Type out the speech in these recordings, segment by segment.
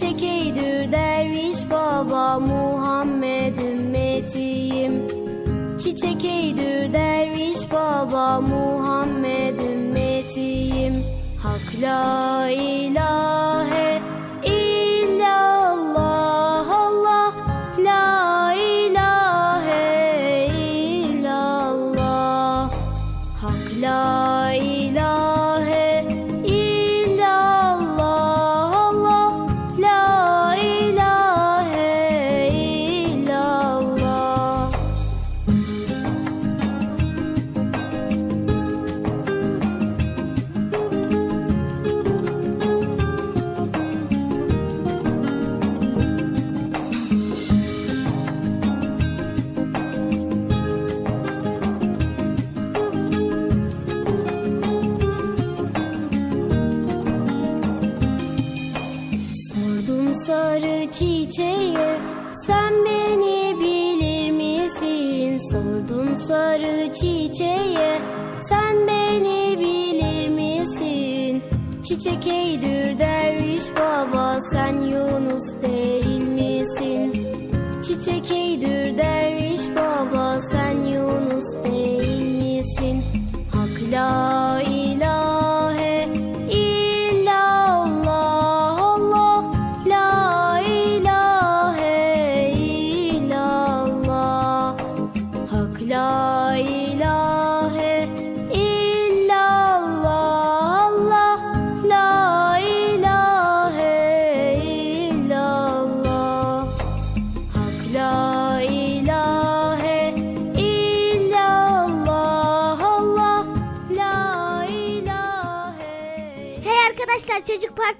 Çekeydir derviş baba Muhammed ümmetiyim. Çiçek eydür derviş baba Muhammed ümmetiyim. Hak la ilahe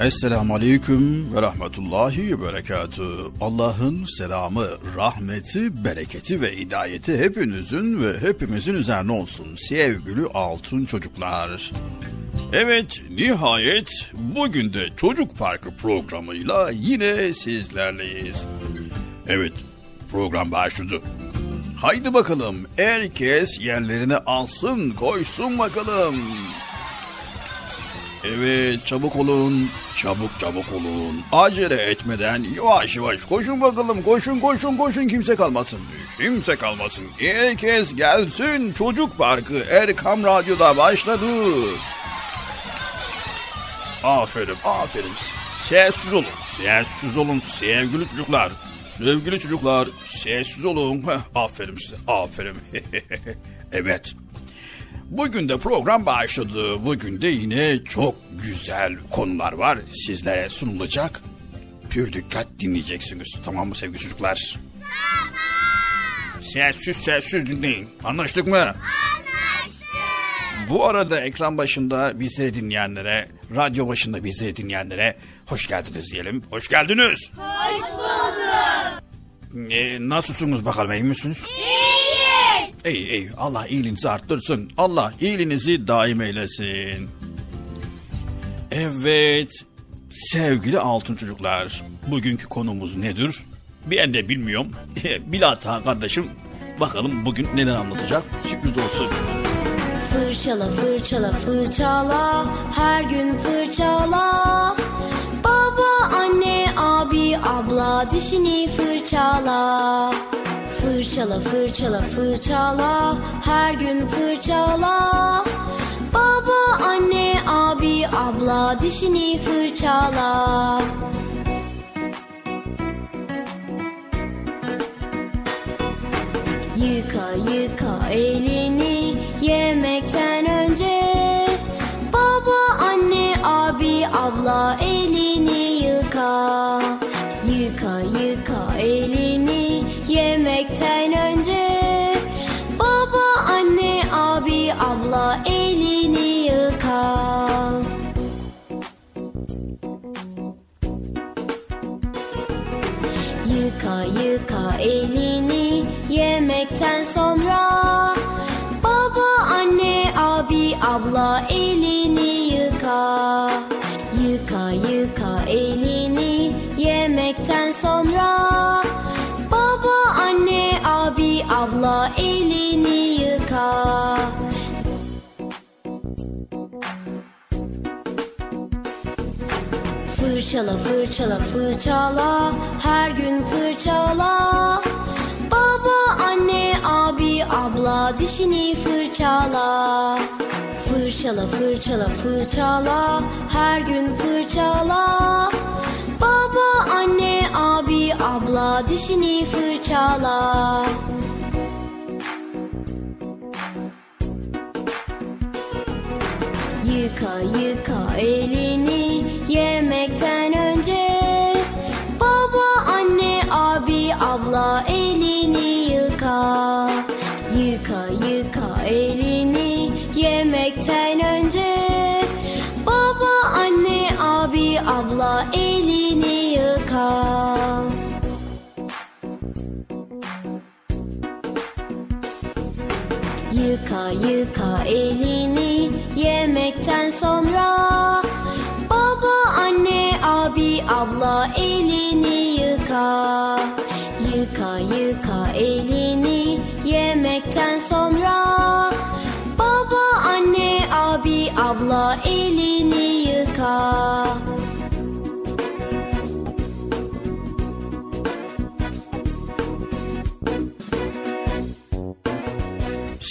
Esselamu Aleyküm ve Rahmetullahi ve Berekatü. Allah'ın selamı, rahmeti, bereketi ve hidayeti hepinizin ve hepimizin üzerine olsun sevgili altın çocuklar. Evet, nihayet bugün de Çocuk Parkı programıyla yine sizlerleyiz. Evet, program başladı. Haydi bakalım, herkes yerlerini alsın, koysun bakalım. Evet çabuk olun. Çabuk çabuk olun. Acele etmeden yavaş yavaş koşun bakalım. Koşun koşun koşun kimse kalmasın. Kimse kalmasın. Herkes gelsin. Çocuk Parkı Erkam Radyo'da başladı. Aferin aferin. Sessiz olun. Sessiz olun sevgili çocuklar. Sevgili çocuklar sessiz olun. Aferin size aferin. evet. Bugün de program başladı. Bugün de yine çok güzel konular var. Sizlere sunulacak. Pür dikkat dinleyeceksiniz. Tamam mı sevgili çocuklar? Tamam. Sessiz sessiz dinleyin. Anlaştık mı? Anlaştık. Bu arada ekran başında bizleri dinleyenlere, radyo başında bizleri dinleyenlere hoş geldiniz diyelim. Hoş geldiniz. Hoş bulduk. Ee, nasılsınız bakalım iyi misiniz? Ey ey Allah iyiliğinizi arttırsın. Allah iyiliğinizi daim eylesin. Evet sevgili altın çocuklar bugünkü konumuz nedir? Ben de bilmiyorum. Bilata kardeşim bakalım bugün neler anlatacak sürpriz olsun. Fırçala fırçala fırçala her gün fırçala Baba anne abi abla dişini fırçala Fırçala fırçala fırçala. Her gün fırçala. Baba anne abi abla dişini fırçala. Yıka yıka elini sonra Baba anne abi abla elini yıka. Yıka yıka elini yemekten sonra Baba anne abi abla elini yıka. Fırçala fırçala fırçala. Her gün fırçala anne abi abla dişini fırçala. Fırçala fırçala fırçala. Her gün fırçala. Baba anne abi abla dişini fırçala. Yıka yıka elini yemekten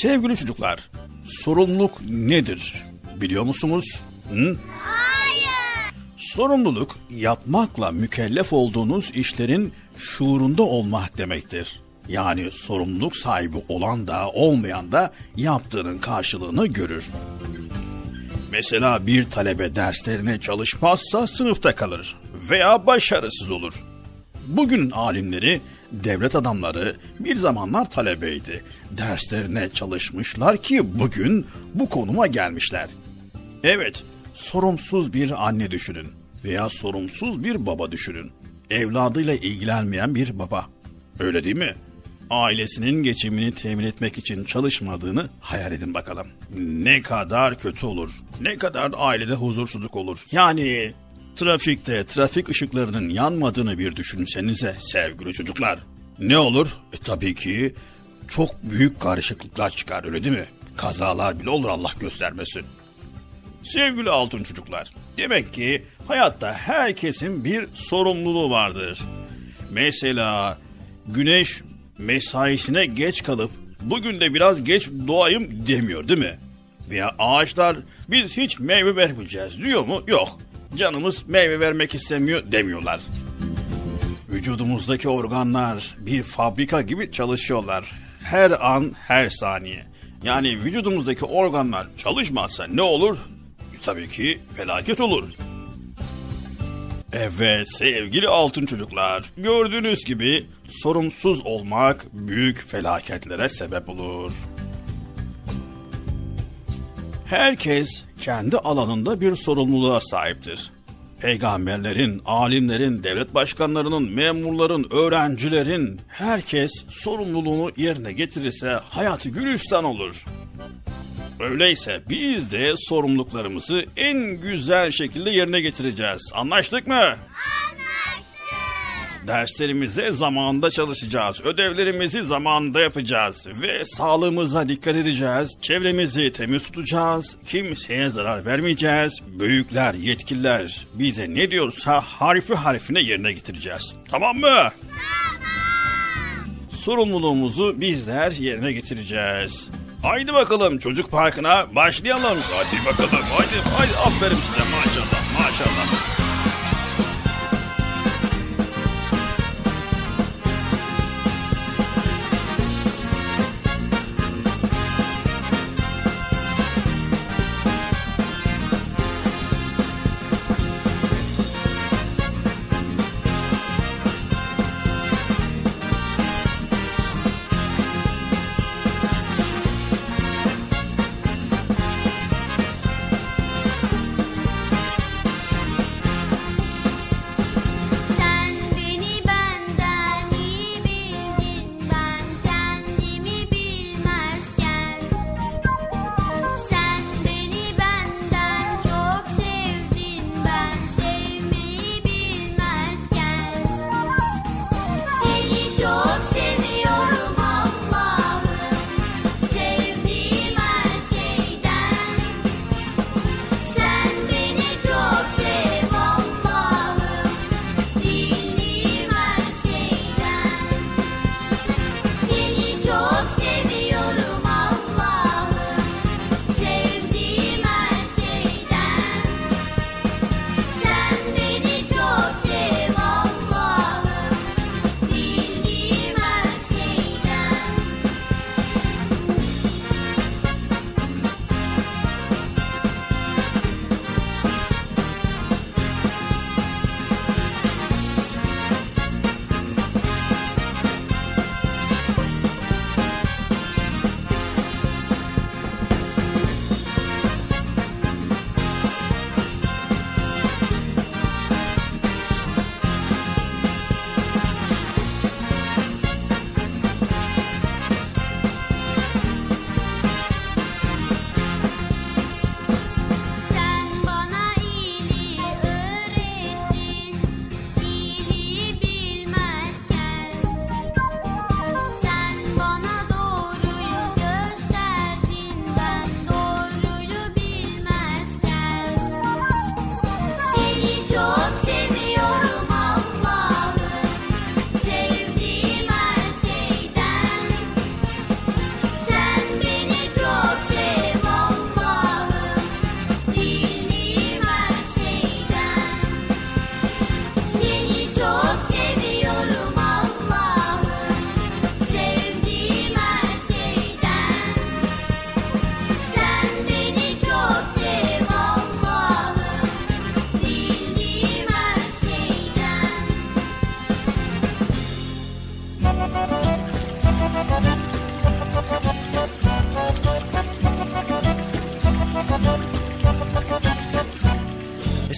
Sevgili çocuklar sorumluluk nedir biliyor musunuz? Hı? Sorumluluk yapmakla mükellef olduğunuz işlerin şuurunda olmak demektir. Yani sorumluluk sahibi olan da olmayan da yaptığının karşılığını görür. Mesela bir talebe derslerine çalışmazsa sınıfta kalır veya başarısız olur. Bugün alimleri, devlet adamları bir zamanlar talebeydi. Derslerine çalışmışlar ki bugün bu konuma gelmişler. Evet, sorumsuz bir anne düşünün veya sorumsuz bir baba düşünün. Evladıyla ilgilenmeyen bir baba. Öyle değil mi? Ailesinin geçimini temin etmek için çalışmadığını hayal edin bakalım. Ne kadar kötü olur. Ne kadar ailede huzursuzluk olur. Yani trafikte trafik ışıklarının yanmadığını bir düşünsenize sevgili çocuklar. Ne olur? E, tabii ki çok büyük karışıklıklar çıkar öyle değil mi? Kazalar bile olur Allah göstermesin. Sevgili altın çocuklar, demek ki hayatta herkesin bir sorumluluğu vardır. Mesela güneş mesaisine geç kalıp bugün de biraz geç doğayım demiyor değil mi? Veya ağaçlar biz hiç meyve vermeyeceğiz diyor mu? Yok. Canımız meyve vermek istemiyor demiyorlar. Vücudumuzdaki organlar bir fabrika gibi çalışıyorlar. Her an, her saniye. Yani vücudumuzdaki organlar çalışmazsa ne olur? Tabii ki felaket olur. Evet sevgili altın çocuklar, gördüğünüz gibi sorumsuz olmak büyük felaketlere sebep olur. Herkes kendi alanında bir sorumluluğa sahiptir. Peygamberlerin, alimlerin, devlet başkanlarının, memurların, öğrencilerin herkes sorumluluğunu yerine getirirse hayatı gülistan olur. Öyleyse biz de sorumluluklarımızı en güzel şekilde yerine getireceğiz. Anlaştık mı? Anlaştık. Derslerimize zamanında çalışacağız. Ödevlerimizi zamanında yapacağız. Ve sağlığımıza dikkat edeceğiz. Çevremizi temiz tutacağız. Kimseye zarar vermeyeceğiz. Büyükler, yetkililer bize ne diyorsa harfi harfine yerine getireceğiz. Tamam mı? Tamam. Sorumluluğumuzu bizler yerine getireceğiz. Haydi bakalım çocuk parkına başlayalım. Hadi bakalım haydi haydi aferin size maşallah maşallah.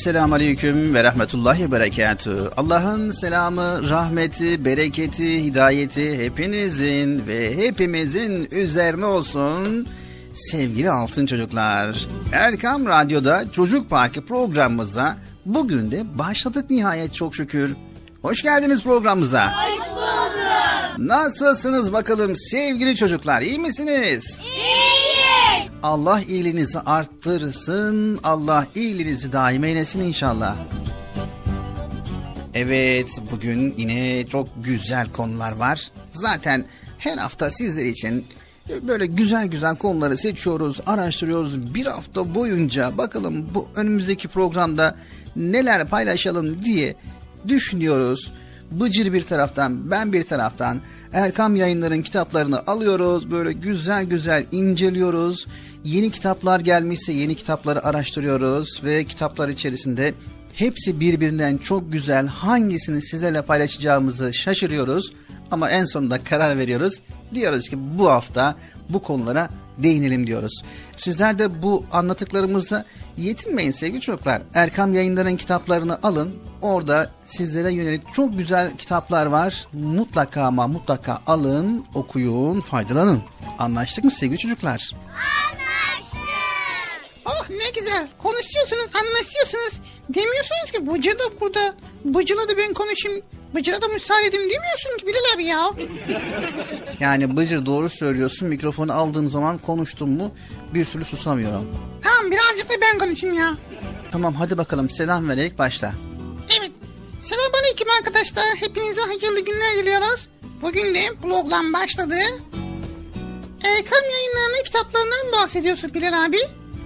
Esselamu Aleyküm ve Rahmetullahi Berekatü. Allah'ın selamı, rahmeti, bereketi, hidayeti hepinizin ve hepimizin üzerine olsun. Sevgili altın çocuklar, Erkam Radyo'da Çocuk Parkı programımıza bugün de başladık nihayet çok şükür. Hoş geldiniz programımıza. Hoş bulduk. Nasılsınız bakalım sevgili çocuklar, iyi misiniz? İyiyiz. Allah iyiliğinizi arttırsın. Allah iyiliğinizi daim eylesin inşallah. Evet bugün yine çok güzel konular var. Zaten her hafta sizler için böyle güzel güzel konuları seçiyoruz, araştırıyoruz. Bir hafta boyunca bakalım bu önümüzdeki programda neler paylaşalım diye düşünüyoruz. Bıcır bir taraftan, ben bir taraftan Erkam Yayınları'nın kitaplarını alıyoruz. Böyle güzel güzel inceliyoruz. Yeni kitaplar gelmişse yeni kitapları araştırıyoruz ve kitaplar içerisinde hepsi birbirinden çok güzel. Hangisini sizlerle paylaşacağımızı şaşırıyoruz ama en sonunda karar veriyoruz. Diyoruz ki bu hafta bu konulara değinelim diyoruz. Sizler de bu anlattıklarımızda yetinmeyin sevgili çocuklar. Erkam yayınların kitaplarını alın. Orada sizlere yönelik çok güzel kitaplar var. Mutlaka ama mutlaka alın, okuyun, faydalanın. Anlaştık mı sevgili çocuklar? Oh ne güzel. Konuşuyorsunuz, anlaşıyorsunuz. Demiyorsunuz ki Bıcı da burada. Bıcı'la da ben konuşayım. Bıcı'la da müsaade edeyim demiyorsun ki Bilal abi ya. Yani Bıcır doğru söylüyorsun. Mikrofonu aldığım zaman konuştum mu bir türlü susamıyorum. Tamam birazcık da ben konuşayım ya. Tamam hadi bakalım selam vererek başla. Evet. Selamünaleyküm arkadaşlar. Hepinize hayırlı günler diliyoruz. Bugün de bloglan başladı. Erkam yayınlarının kitaplarından bahsediyorsun Bilal abi.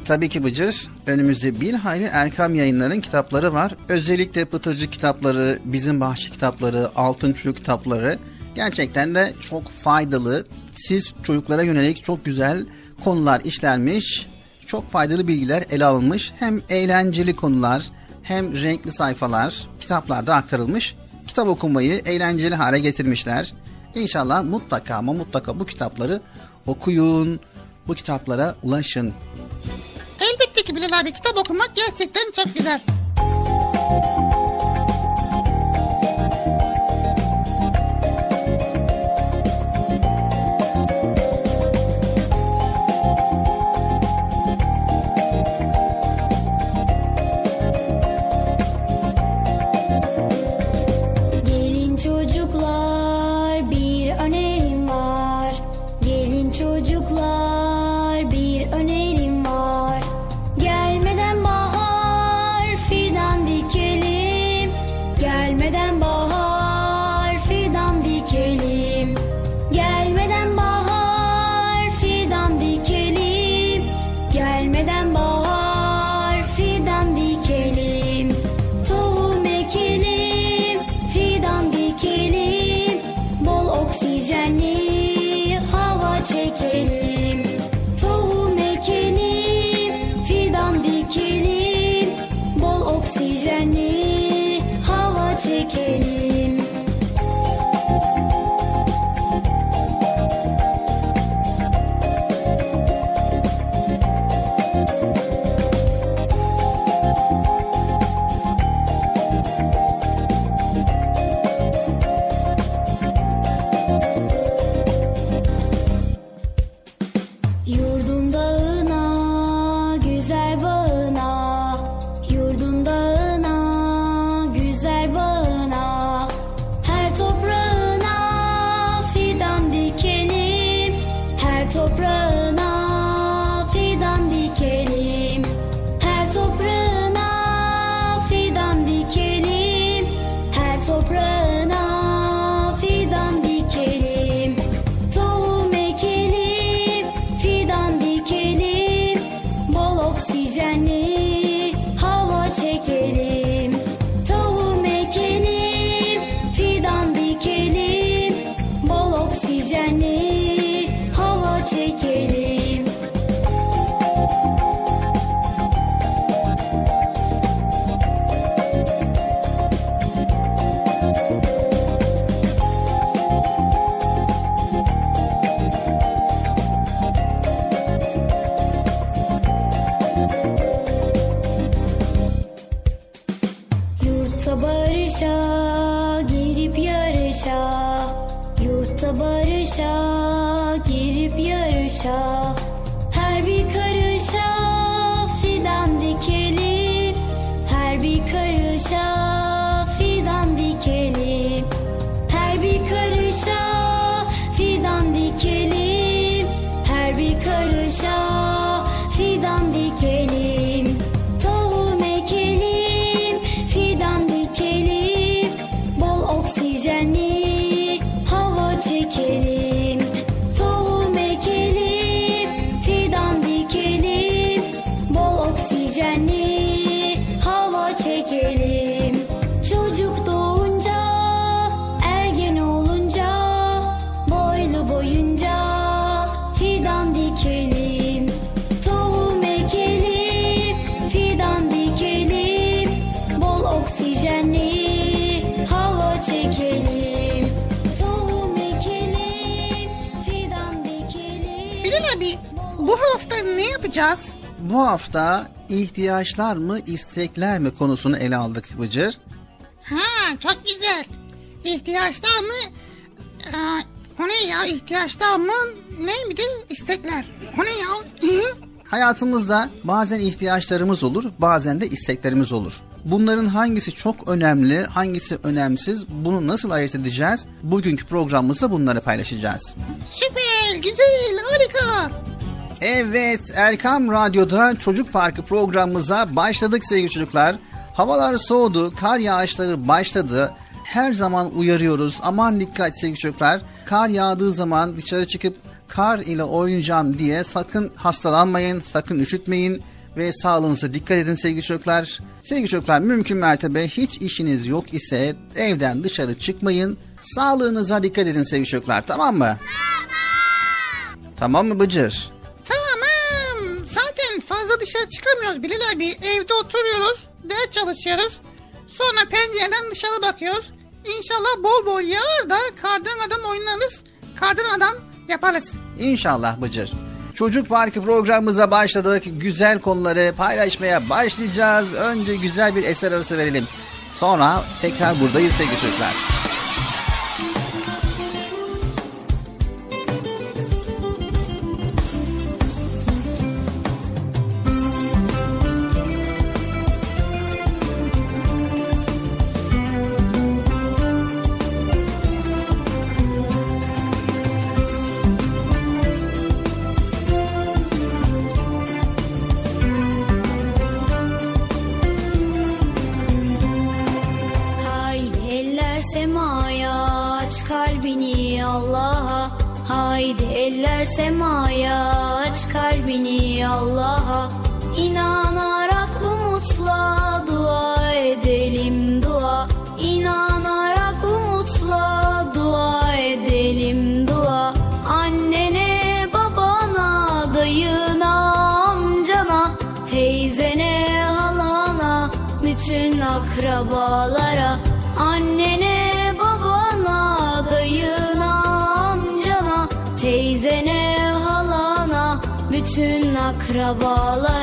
Tabii ki Bıcır. Önümüzde bir hayli Erkam yayınların kitapları var. Özellikle Pıtırcı kitapları, Bizim Bahçe kitapları, Altın Çocuk kitapları. Gerçekten de çok faydalı. Siz çocuklara yönelik çok güzel konular işlenmiş. Çok faydalı bilgiler ele alınmış. Hem eğlenceli konular hem renkli sayfalar kitaplarda aktarılmış. Kitap okumayı eğlenceli hale getirmişler. İnşallah mutlaka ama mutlaka bu kitapları okuyun. Bu kitaplara ulaşın. Abi kitap okumak gerçekten çok güzel. Her bir karışa Bu hafta ihtiyaçlar mı istekler mi konusunu ele aldık Bıcır. Ha çok güzel. İhtiyaçlar mı? Aa, o ne ya ihtiyaçlar mı? Ne bir de istekler. O ne ya? Hı? Hayatımızda bazen ihtiyaçlarımız olur, bazen de isteklerimiz olur. Bunların hangisi çok önemli, hangisi önemsiz, bunu nasıl ayırt edeceğiz? Bugünkü programımızda bunları paylaşacağız. Süper, güzel, harika. Evet, Erkam Radyo'da Çocuk Parkı programımıza başladık sevgili çocuklar. Havalar soğudu, kar yağışları başladı. Her zaman uyarıyoruz. Aman dikkat sevgili çocuklar. Kar yağdığı zaman dışarı çıkıp kar ile oynayacağım diye sakın hastalanmayın, sakın üşütmeyin ve sağlığınıza dikkat edin sevgili çocuklar. Sevgili çocuklar mümkün mertebe hiç işiniz yok ise evden dışarı çıkmayın. Sağlığınıza dikkat edin sevgili çocuklar tamam mı? Tamam. Tamam mı Bıcır? Dışarı çıkamıyoruz Bilal abi. Evde oturuyoruz, ders çalışıyoruz. Sonra pencereden dışarı bakıyoruz. İnşallah bol bol yağar da kardan adam oynarız. Kardan adam yaparız. İnşallah Bıcır. Çocuk Parkı programımıza başladık. Güzel konuları paylaşmaya başlayacağız. Önce güzel bir eser arası verelim. Sonra tekrar buradayız sevgili çocuklar. ball.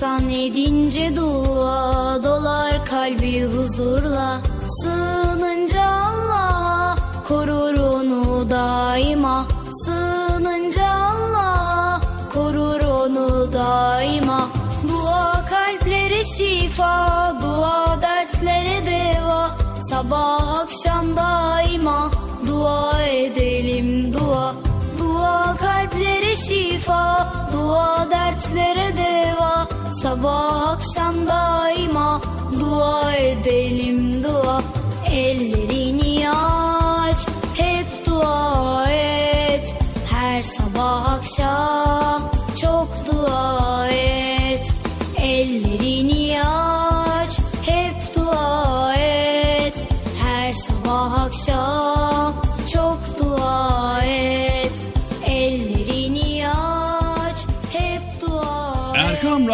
İnsan edince dua dolar kalbi huzurla. Sığınınca Allah'a korur onu daima. Sığınınca Allah'a korur onu daima. Dua kalplere şifa, dua derslere deva. Sabah akşam daima dua edelim dua. Dua kalplere şifa, dua dertlere deva Sabah akşam daima dua edelim dua. Ellerini aç, hep dua et. Her sabah akşam çok dua et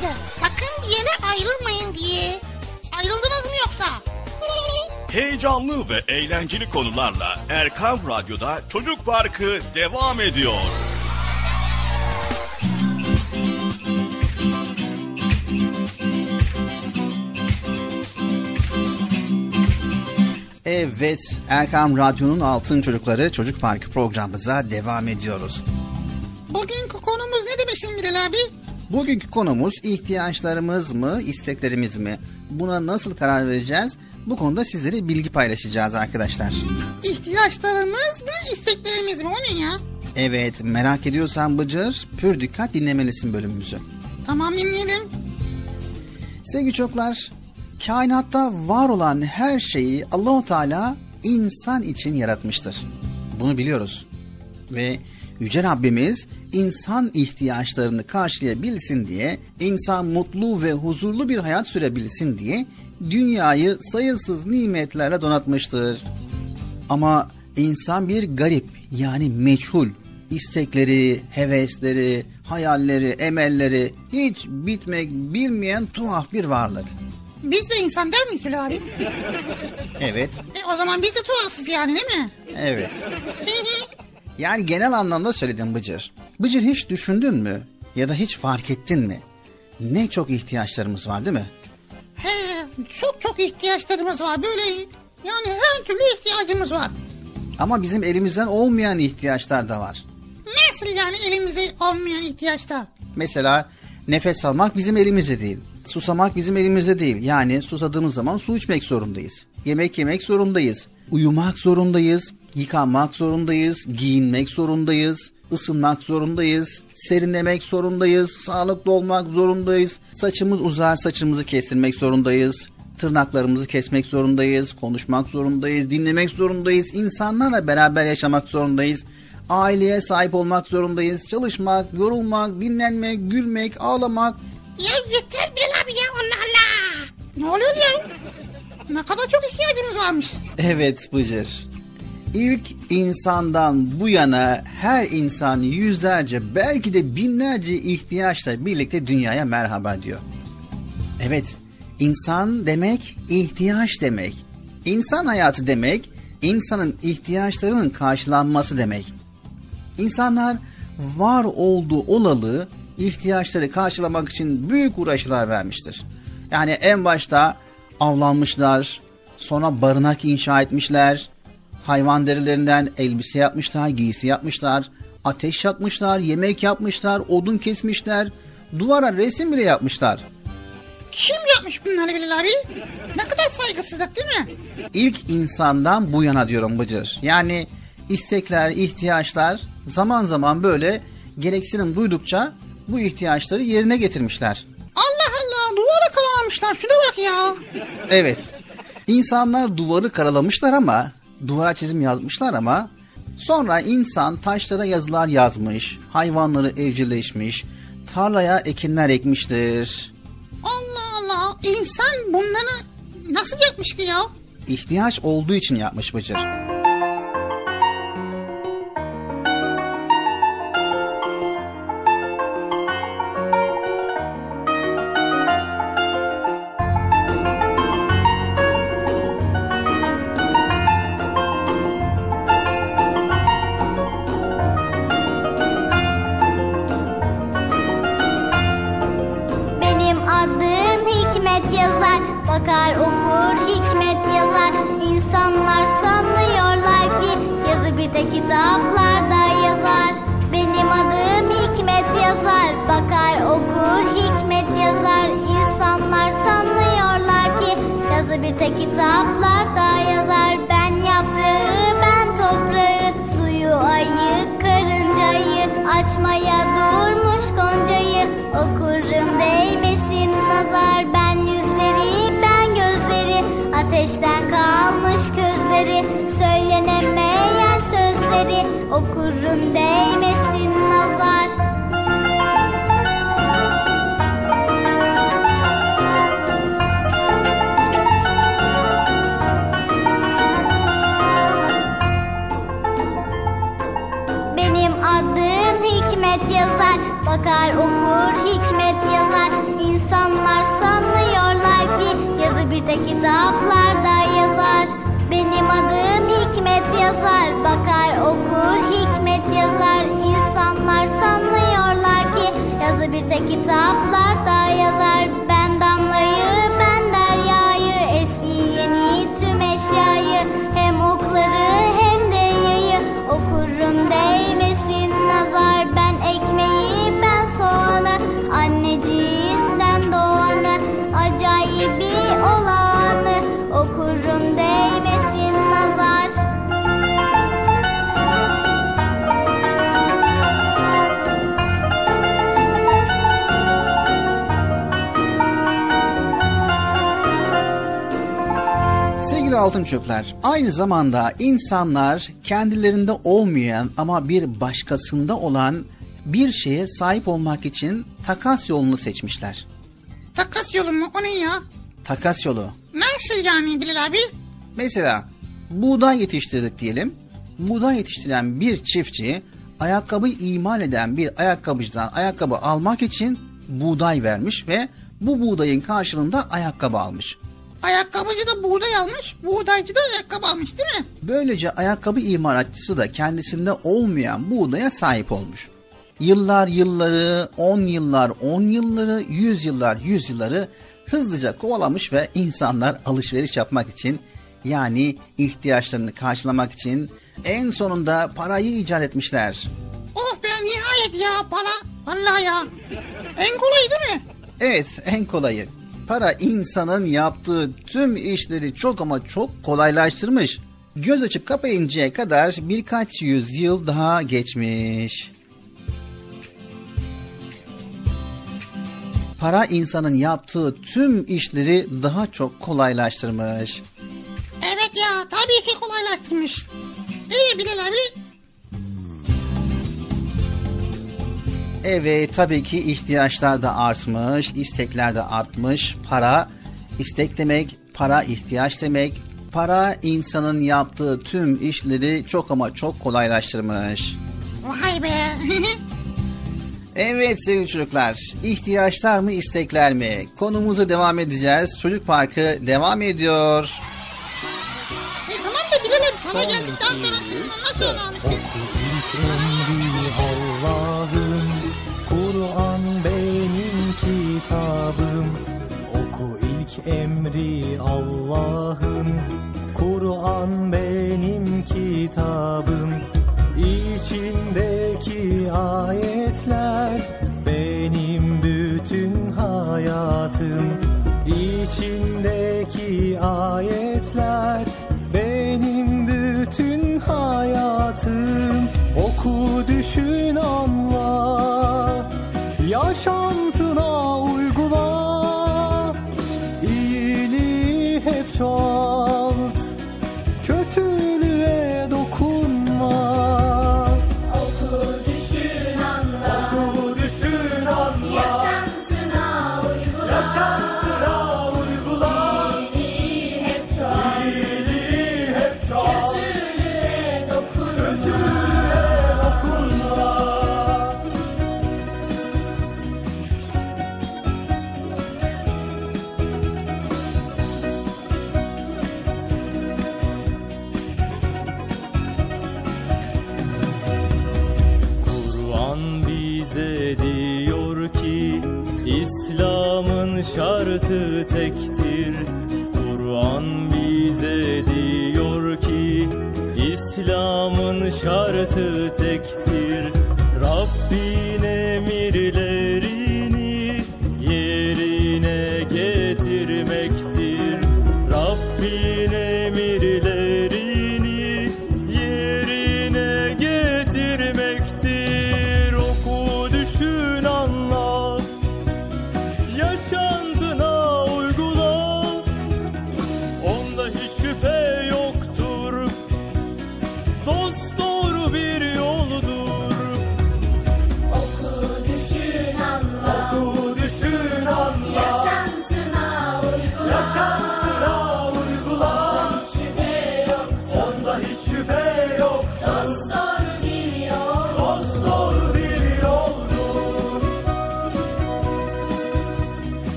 Size sakın bir yere ayrılmayın diye. Ayrıldınız mı yoksa? Heyecanlı ve eğlenceli konularla Erkam Radyo'da Çocuk Parkı devam ediyor. Evet, Erkam Radyo'nun altın çocukları Çocuk Parkı programımıza devam ediyoruz. Bugünkü konumuz ne demiştin Bilal abi? Bugünkü konumuz ihtiyaçlarımız mı, isteklerimiz mi? Buna nasıl karar vereceğiz? Bu konuda sizlere bilgi paylaşacağız arkadaşlar. İhtiyaçlarımız mı isteklerimiz mi? O ne ya? Evet, merak ediyorsan Bıcır, pür dikkat dinlemelisin bölümümüzü. Tamam dinleyelim. Sevgili çocuklar, kainatta var olan her şeyi Allahu Teala insan için yaratmıştır. Bunu biliyoruz. Ve Yüce Rabbimiz insan ihtiyaçlarını karşılayabilsin diye, insan mutlu ve huzurlu bir hayat sürebilsin diye dünyayı sayısız nimetlerle donatmıştır. Ama insan bir garip yani meçhul. istekleri, hevesleri, hayalleri, emelleri hiç bitmek bilmeyen tuhaf bir varlık. Biz de insan der miyiz abi? Evet, E, o zaman biz de tuhafız yani değil mi? evet. Yani genel anlamda söyledim Bıcır. Bıcır hiç düşündün mü? Ya da hiç fark ettin mi? Ne çok ihtiyaçlarımız var değil mi? He, çok çok ihtiyaçlarımız var. Böyle yani her türlü ihtiyacımız var. Ama bizim elimizden olmayan ihtiyaçlar da var. Nasıl yani elimizde olmayan ihtiyaçlar? Mesela nefes almak bizim elimizde değil. Susamak bizim elimizde değil. Yani susadığımız zaman su içmek zorundayız. Yemek yemek zorundayız. Uyumak zorundayız. Yıkanmak zorundayız. Giyinmek zorundayız. ısınmak zorundayız. Serinlemek zorundayız. Sağlıklı olmak zorundayız. Saçımız uzar saçımızı kestirmek zorundayız. Tırnaklarımızı kesmek zorundayız. Konuşmak zorundayız. Dinlemek zorundayız. İnsanlarla beraber yaşamak zorundayız. Aileye sahip olmak zorundayız. Çalışmak, yorulmak, dinlenmek, gülmek, ağlamak. Ya yeter Bilal abi ya Allah Allah. Ne oluyor ya? Ne kadar çok ihtiyacımız varmış. Evet Bıcır. İlk insandan bu yana her insan yüzlerce belki de binlerce ihtiyaçla birlikte dünyaya merhaba diyor. Evet, insan demek ihtiyaç demek. İnsan hayatı demek, insanın ihtiyaçlarının karşılanması demek. İnsanlar var olduğu olalı ihtiyaçları karşılamak için büyük uğraşlar vermiştir. Yani en başta avlanmışlar, sonra barınak inşa etmişler, hayvan derilerinden elbise yapmışlar, giysi yapmışlar, ateş yakmışlar, yemek yapmışlar, odun kesmişler, duvara resim bile yapmışlar. Kim yapmış bunları Bilal abi? Ne kadar saygısızlık değil mi? İlk insandan bu yana diyorum Bıcır. Yani istekler, ihtiyaçlar zaman zaman böyle gereksinim duydukça bu ihtiyaçları yerine getirmişler. Allah Allah duvara karalamışlar şuna bak ya. Evet. İnsanlar duvarı karalamışlar ama duvara çizim yazmışlar ama sonra insan taşlara yazılar yazmış, hayvanları evcilleşmiş, tarlaya ekinler ekmiştir. Allah Allah insan bunları nasıl yapmış ki ya? İhtiyaç olduğu için yapmış Bıcır. Zamanda insanlar kendilerinde olmayan ama bir başkasında olan bir şeye sahip olmak için takas yolunu seçmişler. Takas yolu mu o ne ya? Takas yolu. Nasıl yani Bilal abi? Mesela buğday yetiştirdik diyelim. Buğday yetiştiren bir çiftçi ayakkabı imal eden bir ayakkabıcıdan ayakkabı almak için buğday vermiş ve bu buğdayın karşılığında ayakkabı almış. Ayakkabıcı almış, buğdaycı da ayakkabı almış değil mi? Böylece ayakkabı imalatçısı da kendisinde olmayan buğdaya sahip olmuş. Yıllar yılları, on yıllar on yılları, yüz yıllar yüz yılları hızlıca kovalamış ve insanlar alışveriş yapmak için yani ihtiyaçlarını karşılamak için en sonunda parayı icat etmişler. Oh be nihayet ya para. Vallahi ya. En kolayı değil mi? Evet en kolayı. Para insanın yaptığı tüm işleri çok ama çok kolaylaştırmış. Göz açıp kapayıncaya kadar birkaç yüzyıl daha geçmiş. Para insanın yaptığı tüm işleri daha çok kolaylaştırmış. Evet ya tabii ki kolaylaştırmış. İyi Bilal abi. Evet tabii ki ihtiyaçlar da artmış, istekler de artmış. Para istek demek, para ihtiyaç demek. Para insanın yaptığı tüm işleri çok ama çok kolaylaştırmış. Vay be. Evet sevgili çocuklar, ihtiyaçlar mı istekler mi? Konumuza devam edeceğiz. Çocuk Parkı devam ediyor. e tamam da abi para geldikten sonra sonra anlatayım. Allah'ım Kur'an benim kitabım. Oku ilk emri Allah'ın. Kur'an benim kitabım. İçindeki ayetler benim bütün hayatım. İçindeki ayetler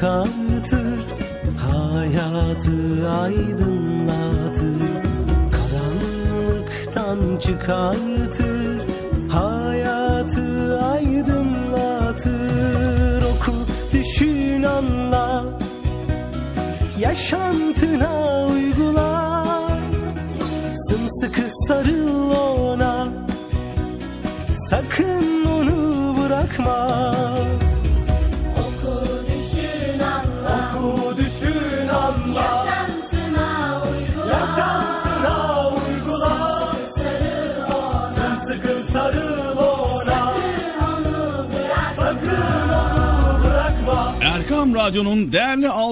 come.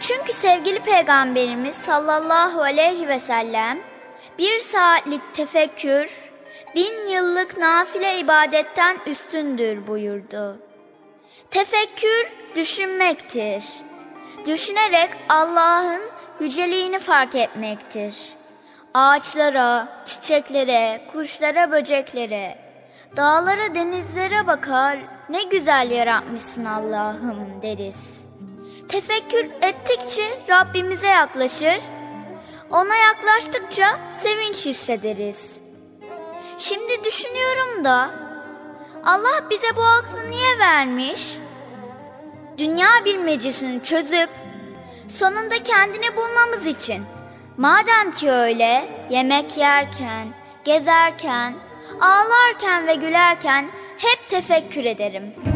Çünkü sevgili peygamberimiz sallallahu aleyhi ve sellem bir saatlik tefekkür bin yıllık nafile ibadetten üstündür buyurdu. Tefekkür düşünmektir. Düşünerek Allah'ın yüceliğini fark etmektir. Ağaçlara, çiçeklere, kuşlara, böceklere, dağlara, denizlere bakar, ne güzel yaratmışsın Allah'ım deriz. Tefekkür ettikçe Rabbimize yaklaşır, ona yaklaştıkça sevinç hissederiz. Şimdi düşünüyorum da, Allah bize bu aklı niye vermiş? Dünya bilmecesini çözüp sonunda kendini bulmamız için. Madem ki öyle yemek yerken, gezerken, ağlarken ve gülerken hep tefekkür ederim.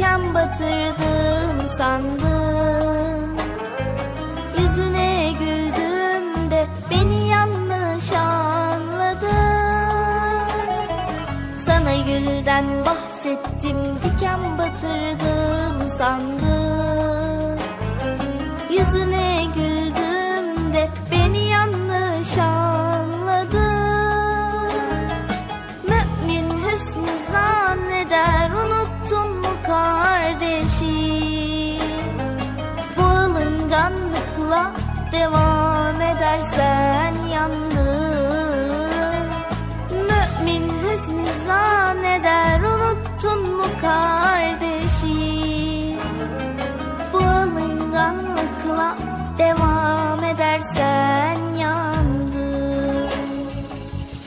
Diken batırdım sandım devam edersen yandın Mümin hüsnü zanneder unuttun mu kardeşi? Bu alınganlıkla devam edersen yandın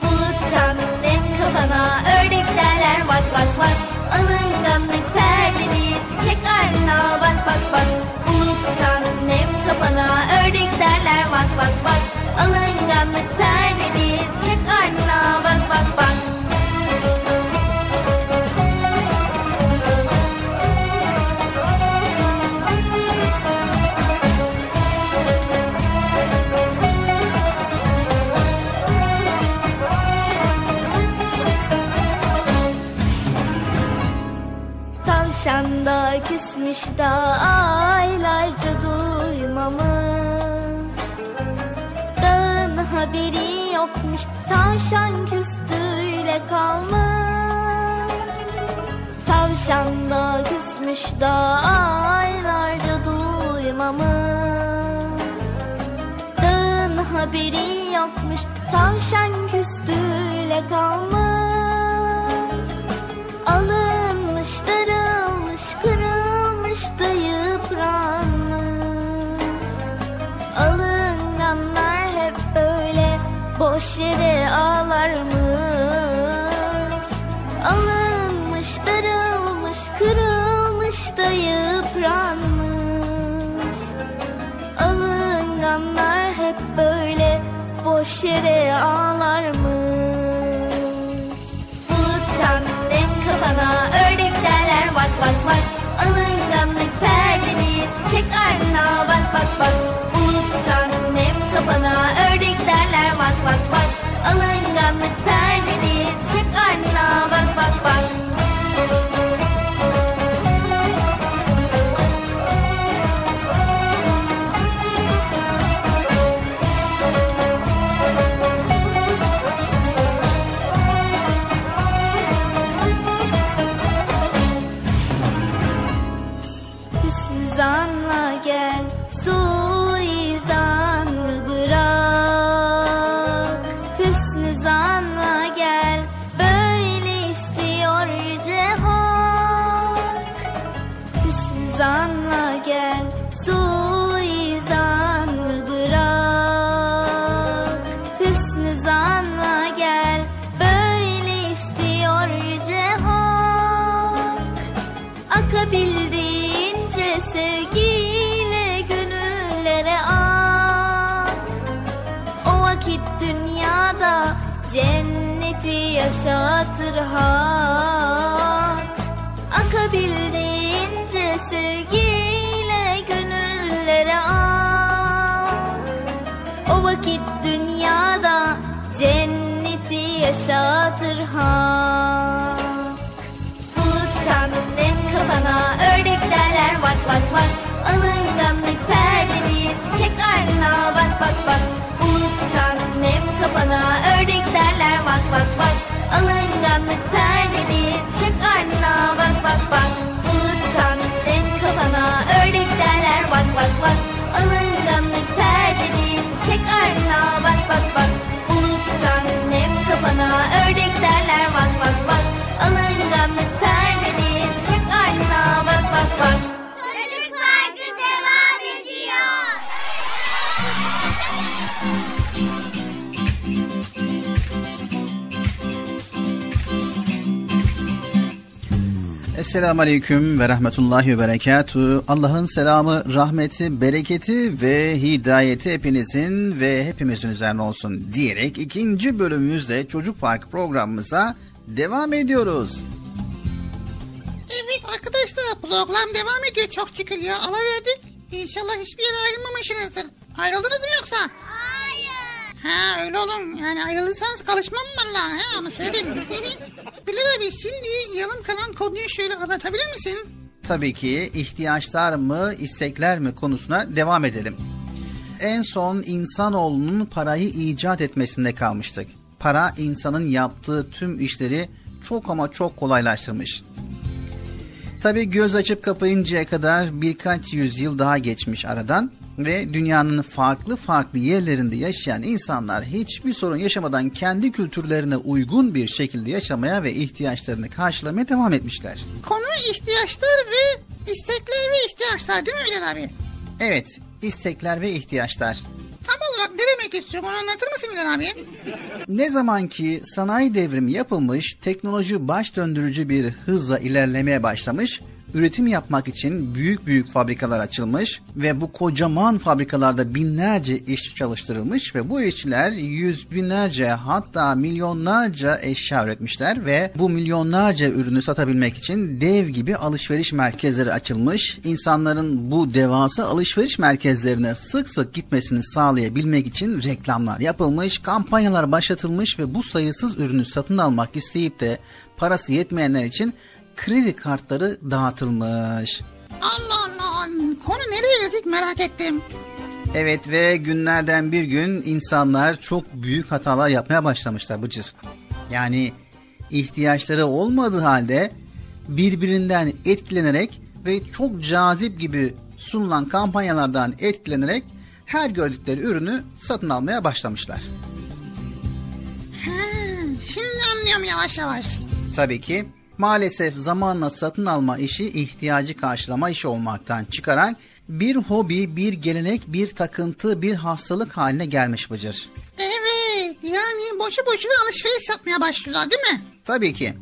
Buluttan nem kafana ördek derler bak bak bak. Alınganlık perdeni çek ardına bak bak. Alınganlık perdeni çek ardına da küsmüş da aylarca duymamış haberi yokmuş. Tavşan küstüyle kalmış. Tavşan da küsmüş da aylarca duymamış. Dağın haberi yokmuş. Tavşan küstüyle kalmış should Esselamu Aleyküm ve Rahmetullahi ve Berekatuhu. Allah'ın selamı, rahmeti, bereketi ve hidayeti hepinizin ve hepimizin üzerine olsun diyerek ikinci bölümümüzde Çocuk Park programımıza devam ediyoruz. Evet arkadaşlar program devam ediyor çok şükür ya. Ala verdik. İnşallah hiçbir yere ayrılmamışsınızdır. Ayrıldınız mı yoksa? Ha öyle olun. Yani ayrılırsanız kalışmam valla. He onu söyleyeyim. Bilal abi şimdi yarım kalan konuyu şöyle anlatabilir misin? Tabii ki ihtiyaçlar mı, istekler mi konusuna devam edelim. En son insanoğlunun parayı icat etmesinde kalmıştık. Para insanın yaptığı tüm işleri çok ama çok kolaylaştırmış. Tabii göz açıp kapayıncaya kadar birkaç yüzyıl daha geçmiş aradan ve dünyanın farklı farklı yerlerinde yaşayan insanlar hiçbir sorun yaşamadan kendi kültürlerine uygun bir şekilde yaşamaya ve ihtiyaçlarını karşılamaya devam etmişler. Konu ihtiyaçlar ve istekler ve ihtiyaçlar değil mi Bilal abi? Evet, istekler ve ihtiyaçlar. Tam olarak ne demek istiyorsun onu anlatır mısın Bilal abi? Ne zaman ki sanayi devrimi yapılmış, teknoloji baş döndürücü bir hızla ilerlemeye başlamış, üretim yapmak için büyük büyük fabrikalar açılmış ve bu kocaman fabrikalarda binlerce işçi çalıştırılmış ve bu işçiler yüz binlerce hatta milyonlarca eşya üretmişler ve bu milyonlarca ürünü satabilmek için dev gibi alışveriş merkezleri açılmış. İnsanların bu devasa alışveriş merkezlerine sık sık gitmesini sağlayabilmek için reklamlar yapılmış, kampanyalar başlatılmış ve bu sayısız ürünü satın almak isteyip de parası yetmeyenler için kredi kartları dağıtılmış. Allah Allah konu nereye geldik merak ettim. Evet ve günlerden bir gün insanlar çok büyük hatalar yapmaya başlamışlar Bıcır. Yani ihtiyaçları olmadığı halde birbirinden etkilenerek ve çok cazip gibi sunulan kampanyalardan etkilenerek her gördükleri ürünü satın almaya başlamışlar. Ha, şimdi anlıyorum yavaş yavaş. Tabii ki maalesef zamanla satın alma işi ihtiyacı karşılama işi olmaktan çıkarak bir hobi, bir gelenek, bir takıntı, bir hastalık haline gelmiş Bıcır. Evet yani boşu boşuna alışveriş yapmaya başlıyorlar değil mi? Tabii ki.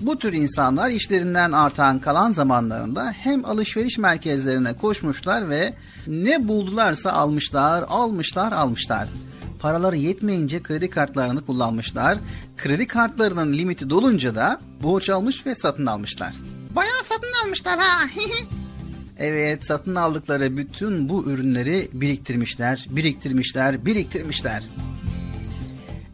Bu tür insanlar işlerinden artan kalan zamanlarında hem alışveriş merkezlerine koşmuşlar ve ne buldularsa almışlar, almışlar, almışlar. Paraları yetmeyince kredi kartlarını kullanmışlar. Kredi kartlarının limiti dolunca da borç almış ve satın almışlar. Bayağı satın almışlar ha. Evet satın aldıkları bütün bu ürünleri biriktirmişler, biriktirmişler, biriktirmişler.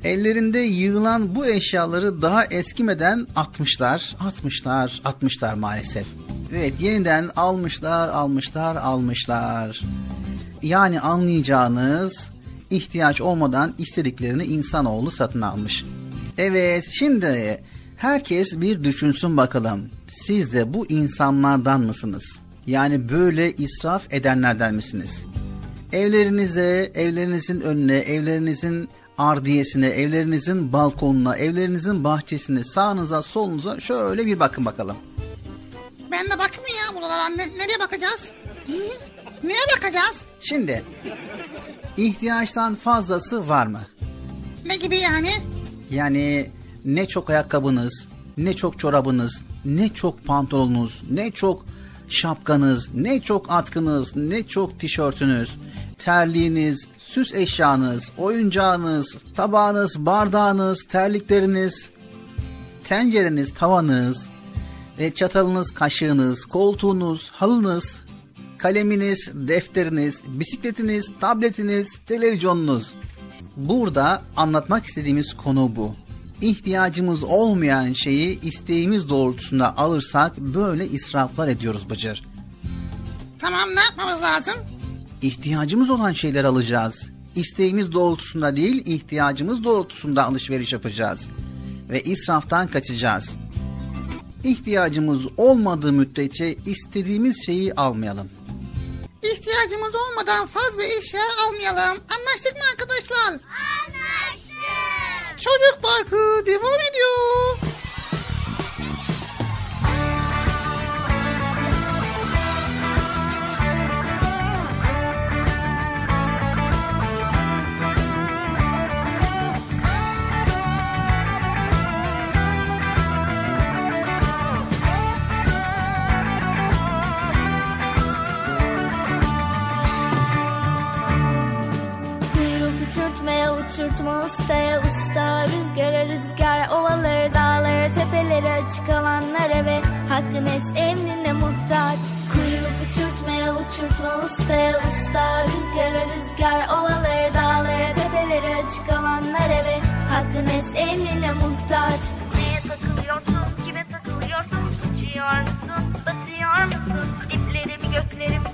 Ellerinde yığılan bu eşyaları daha eskimeden atmışlar, atmışlar, atmışlar maalesef. Evet yeniden almışlar, almışlar, almışlar. Yani anlayacağınız ihtiyaç olmadan istediklerini insanoğlu satın almış. Evet şimdi herkes bir düşünsün bakalım. Siz de bu insanlardan mısınız? Yani böyle israf edenlerden misiniz? Evlerinize, evlerinizin önüne, evlerinizin ardiyesine, evlerinizin balkonuna, evlerinizin bahçesine, sağınıza, solunuza şöyle bir bakın bakalım. ben de bakayım ya buralara ne, nereye bakacağız? Hı? Neye bakacağız? Şimdi ihtiyaçtan fazlası var mı? Ne gibi yani? Yani ne çok ayakkabınız, ne çok çorabınız, ne çok pantolonunuz, ne çok şapkanız, ne çok atkınız, ne çok tişörtünüz, terliğiniz, süs eşyanız, oyuncağınız, tabağınız, bardağınız, terlikleriniz, tencereniz, tavanız, e, çatalınız, kaşığınız, koltuğunuz, halınız, kaleminiz, defteriniz, bisikletiniz, tabletiniz, televizyonunuz. Burada anlatmak istediğimiz konu bu. ihtiyacımız olmayan şeyi isteğimiz doğrultusunda alırsak böyle israflar ediyoruz Bıcır. Tamam ne yapmamız lazım? İhtiyacımız olan şeyler alacağız. İsteğimiz doğrultusunda değil, ihtiyacımız doğrultusunda alışveriş yapacağız. Ve israftan kaçacağız. İhtiyacımız olmadığı müddetçe istediğimiz şeyi almayalım. İhtiyacımız olmadan fazla eşya almayalım. Anlaştık mı arkadaşlar? Anlaştık. Çocuk parkı devam ediyor. Uçurtma ustaya usta Rüzgara rüzgar ovaları dağları tepeleri açık alanlara ve hakkın es emrine muhtaç Kuyruk uçurtmaya uçurtma ustaya usta Rüzgara rüzgar ovaları dağları tepeleri açık alanlara ve hakkın es emrine muhtaç Neye takılıyorsun, kime takılıyorsun? Uçuyor musun, batıyor musun? Diplerimi göklerim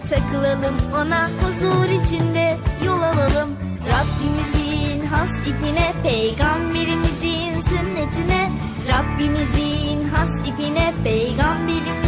takılalım ona huzur içinde yol alalım. Rabbimizin has ipine, peygamberimizin sünnetine. Rabbimizin has ipine, peygamberimizin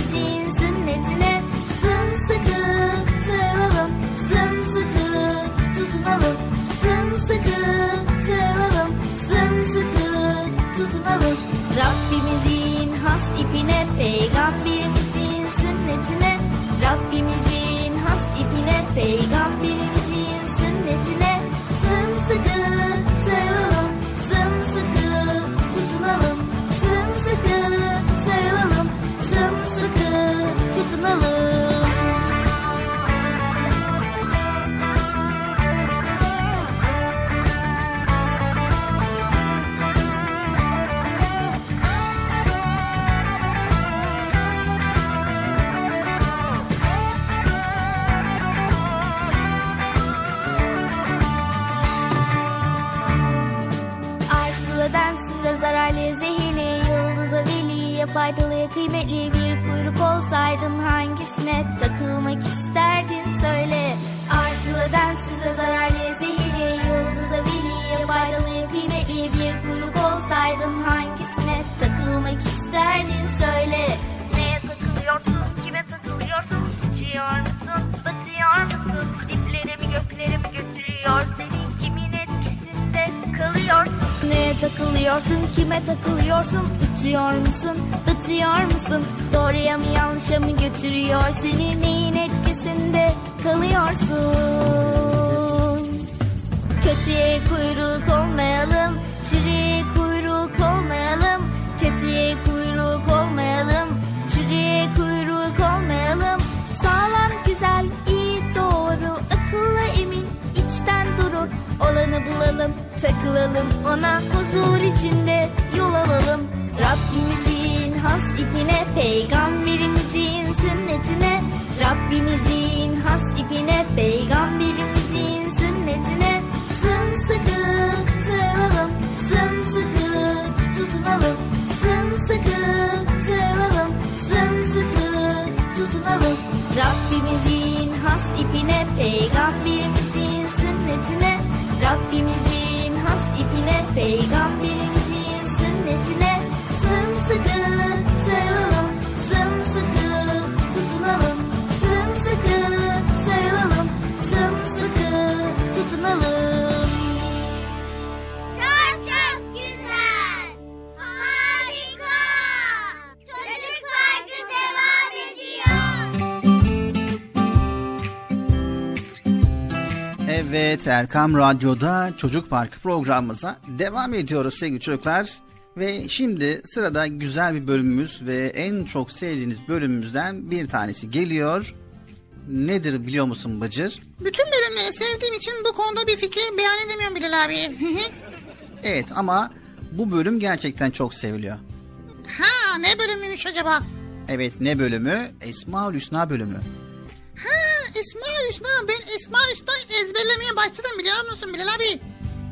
Evet Erkam Radyo'da Çocuk Parkı programımıza devam ediyoruz sevgili çocuklar. Ve şimdi sırada güzel bir bölümümüz ve en çok sevdiğiniz bölümümüzden bir tanesi geliyor. Nedir biliyor musun Bıcır? Bütün bölümleri sevdiğim için bu konuda bir fikir beyan edemiyorum Bilal abi. Evet ama bu bölüm gerçekten çok seviliyor. ha ne bölümüymüş acaba? Evet ne bölümü? Esmaül Hüsna bölümü. İsmail Hüsna ben İsmail Hüsna ezberlemeye başladım biliyor musun Bilal abi?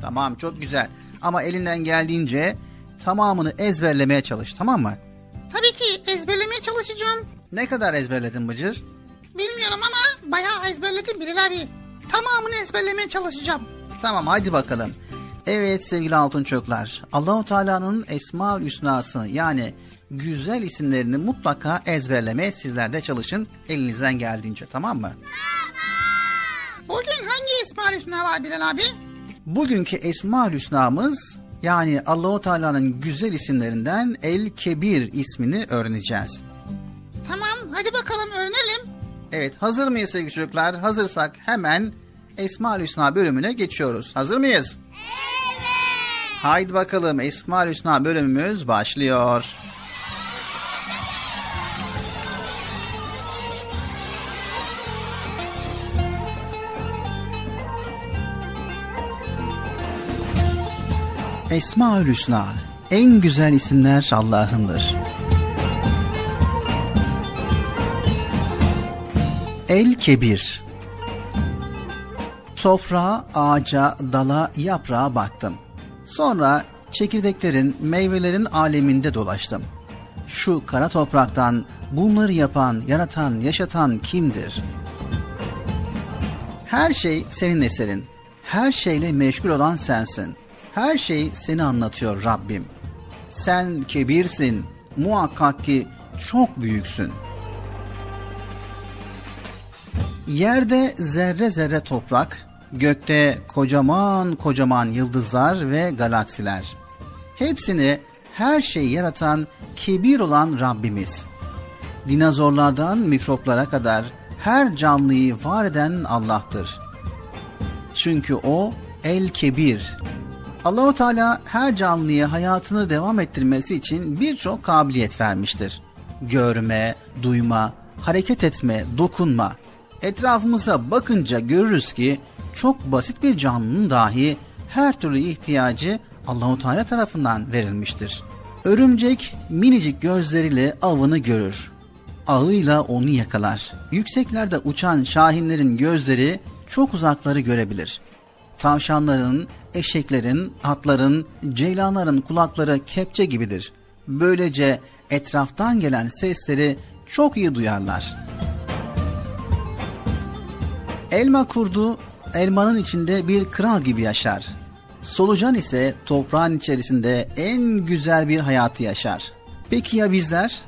Tamam çok güzel ama elinden geldiğince tamamını ezberlemeye çalış tamam mı? Tabii ki ezberlemeye çalışacağım. Ne kadar ezberledin Bıcır? Bilmiyorum ama bayağı ezberledim Bilal abi. Tamamını ezberlemeye çalışacağım. Tamam hadi bakalım. Evet sevgili altın çocuklar. Allahu Teala'nın Esmaül Hüsna'sı yani güzel isimlerini mutlaka ezberlemeye sizler de çalışın elinizden geldiğince tamam mı? Bugün hangi İsmail Hüsna var Bilal abi? Bugünkü Esmaül Hüsna'mız yani Allahu Teala'nın güzel isimlerinden El Kebir ismini öğreneceğiz. Tamam hadi bakalım öğrenelim. Evet hazır mıyız sevgili çocuklar? Hazırsak hemen Esmaül Hüsna bölümüne geçiyoruz. Hazır mıyız? Evet. Haydi bakalım Esmaül Hüsna bölümümüz başlıyor. Esmaül Hüsna en güzel isimler Allah'ındır. El Kebir Toprağa, ağaca, dala, yaprağa baktım. Sonra çekirdeklerin, meyvelerin aleminde dolaştım. Şu kara topraktan bunları yapan, yaratan, yaşatan kimdir? Her şey senin eserin. Her şeyle meşgul olan sensin. Her şey seni anlatıyor Rabbim. Sen kebirsin. Muhakkak ki çok büyüksün.'' Yerde zerre zerre toprak, gökte kocaman kocaman yıldızlar ve galaksiler. Hepsini her şeyi yaratan kebir olan Rabbimiz. Dinozorlardan mikroplara kadar her canlıyı var eden Allah'tır. Çünkü o el kebir. Allahu Teala her canlıya hayatını devam ettirmesi için birçok kabiliyet vermiştir. Görme, duyma, hareket etme, dokunma. Etrafımıza bakınca görürüz ki çok basit bir canlının dahi her türlü ihtiyacı Allahu Teala tarafından verilmiştir. Örümcek minicik gözleriyle avını görür. Ağıyla onu yakalar. Yükseklerde uçan şahinlerin gözleri çok uzakları görebilir. Tavşanların, eşeklerin, atların, ceylanların kulakları kepçe gibidir. Böylece etraftan gelen sesleri çok iyi duyarlar. Elma kurdu elmanın içinde bir kral gibi yaşar. Solucan ise toprağın içerisinde en güzel bir hayatı yaşar. Peki ya bizler?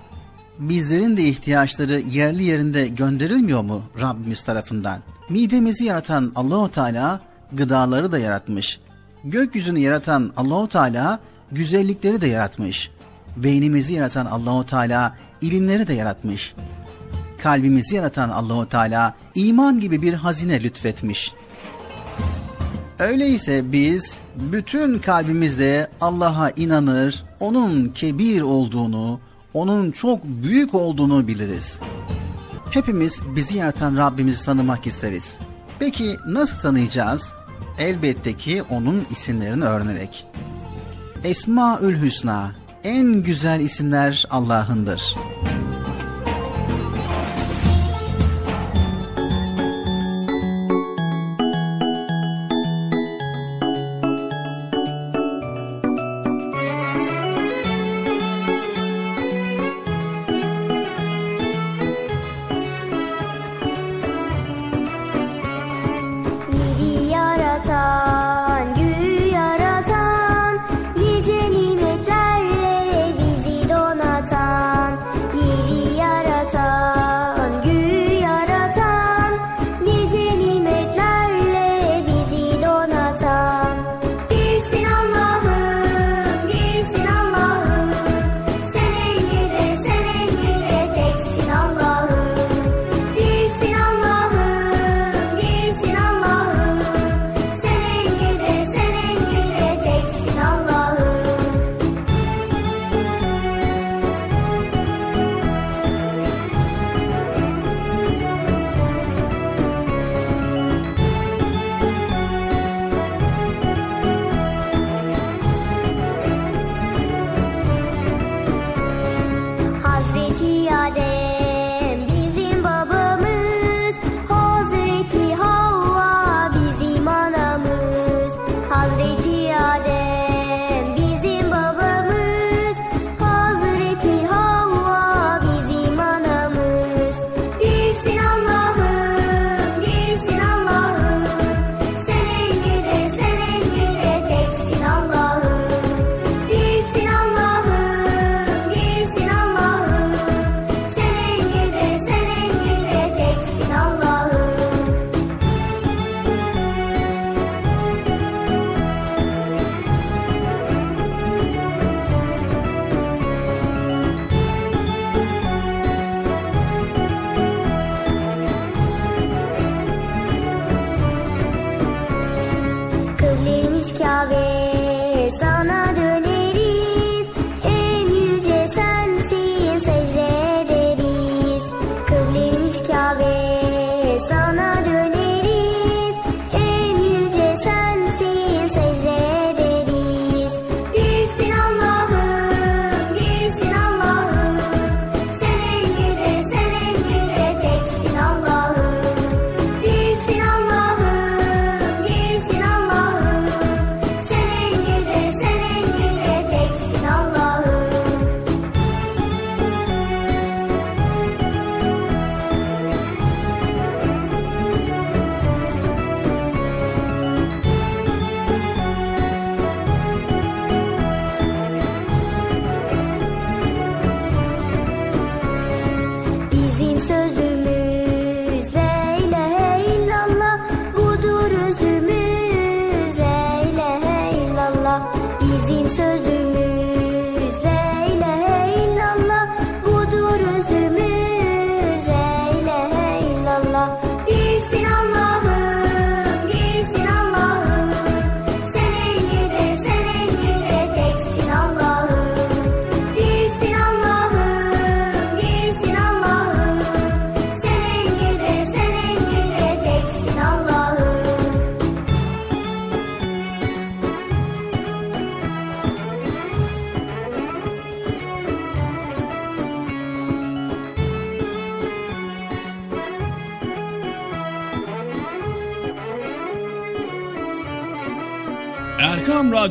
Bizlerin de ihtiyaçları yerli yerinde gönderilmiyor mu Rabbimiz tarafından? Midemizi yaratan Allahu Teala gıdaları da yaratmış. Gökyüzünü yaratan Allahu Teala güzellikleri de yaratmış. Beynimizi yaratan Allahu Teala ilimleri de yaratmış. Kalbimizi yaratan Allahu Teala iman gibi bir hazine lütfetmiş. Öyleyse biz bütün kalbimizle Allah'a inanır, onun kebir olduğunu, onun çok büyük olduğunu biliriz. Hepimiz bizi yaratan Rabbimizi tanımak isteriz. Peki nasıl tanıyacağız? Elbette ki onun isimlerini öğrenerek. Esmaül Hüsna, en güzel isimler Allah'ındır. Yedi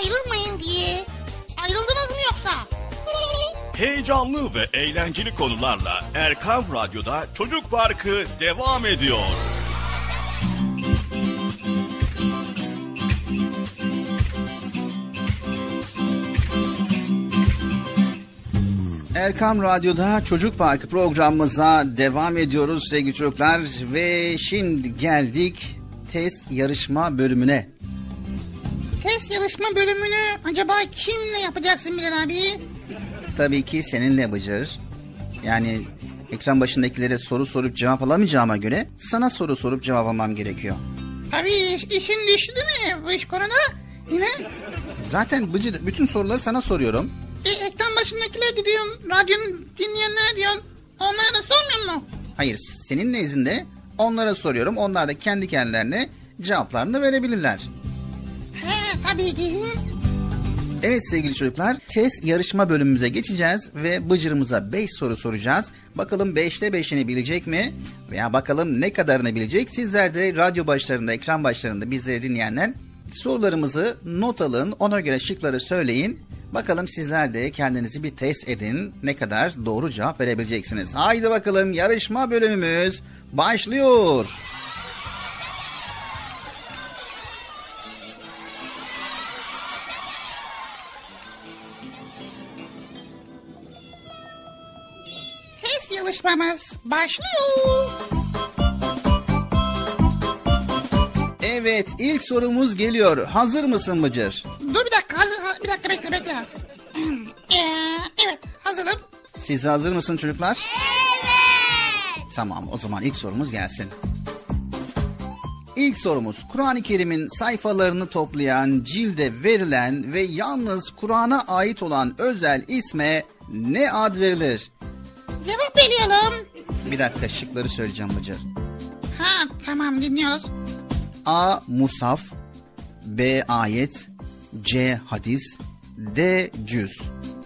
ayrılmayın diye. Ayrıldınız mı yoksa? Heyecanlı ve eğlenceli konularla Erkan Radyo'da Çocuk Parkı devam ediyor. Erkam Radyo'da Çocuk Parkı programımıza devam ediyoruz sevgili çocuklar. Ve şimdi geldik test yarışma bölümüne. Test yarışma bölümünü acaba kimle yapacaksın Bilal abi? Tabii ki seninle Bıcır. Yani ekran başındakilere soru sorup cevap alamayacağıma göre sana soru sorup cevap almam gerekiyor. Tabii iş- işin düştü değil mi bu iş konuda? Yine Zaten Bıcır bütün soruları sana soruyorum. e, ekran başındakiler gidiyorsun, radyonun dinleyenler diyorsun. Onlara da sormuyor mu? Hayır senin nezdinde onlara soruyorum. Onlar da kendi kendilerine cevaplarını verebilirler. Tabii ki. Evet sevgili çocuklar test yarışma bölümümüze geçeceğiz ve Bıcır'ımıza 5 soru soracağız. Bakalım 5'te 5'ini bilecek mi? Veya bakalım ne kadarını bilecek? Sizler de radyo başlarında, ekran başlarında bizleri dinleyenler sorularımızı not alın. Ona göre şıkları söyleyin. Bakalım sizler de kendinizi bir test edin. Ne kadar doğru cevap verebileceksiniz. Haydi bakalım yarışma bölümümüz başlıyor. Test yarışmamız başlıyor. Evet ilk sorumuz geliyor. Hazır mısın Bıcır? Dur bir dakika hazır, ha- bir dakika bekle bekle. Ee, evet hazırım. Siz hazır mısın çocuklar? Evet. Tamam o zaman ilk sorumuz gelsin. İlk sorumuz Kur'an-ı Kerim'in sayfalarını toplayan, cilde verilen ve yalnız Kur'an'a ait olan özel isme ne ad verilir? Cevap veriyorum. Bir dakika şıkları söyleyeceğim Bıcır. Ha tamam dinliyoruz. A. Musaf B. Ayet C. Hadis D. Cüz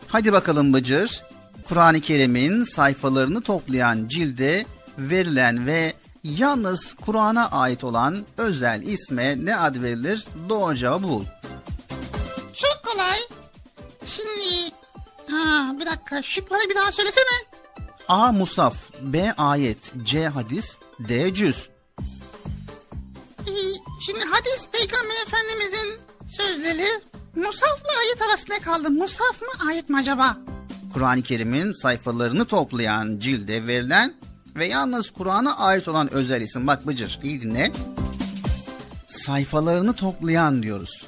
Hadi bakalım Bıcır. Kur'an-ı Kerim'in sayfalarını toplayan cilde verilen ve yalnız Kur'an'a ait olan özel isme ne ad verilir? Doğru cevabı bul. Çok kolay. Şimdi ha bir dakika şıkları bir daha söylesene. A. Musaf B. Ayet C. Hadis D. Cüz Ee, şimdi hadis peygamber efendimizin sözleri Musaf'la ayet arasında kaldı. Musaf mı ayet mi acaba? Kur'an-ı Kerim'in sayfalarını toplayan cilde verilen ve yalnız Kur'an'a ait olan özel isim. Bak Bıcır iyi dinle. Sayfalarını toplayan diyoruz.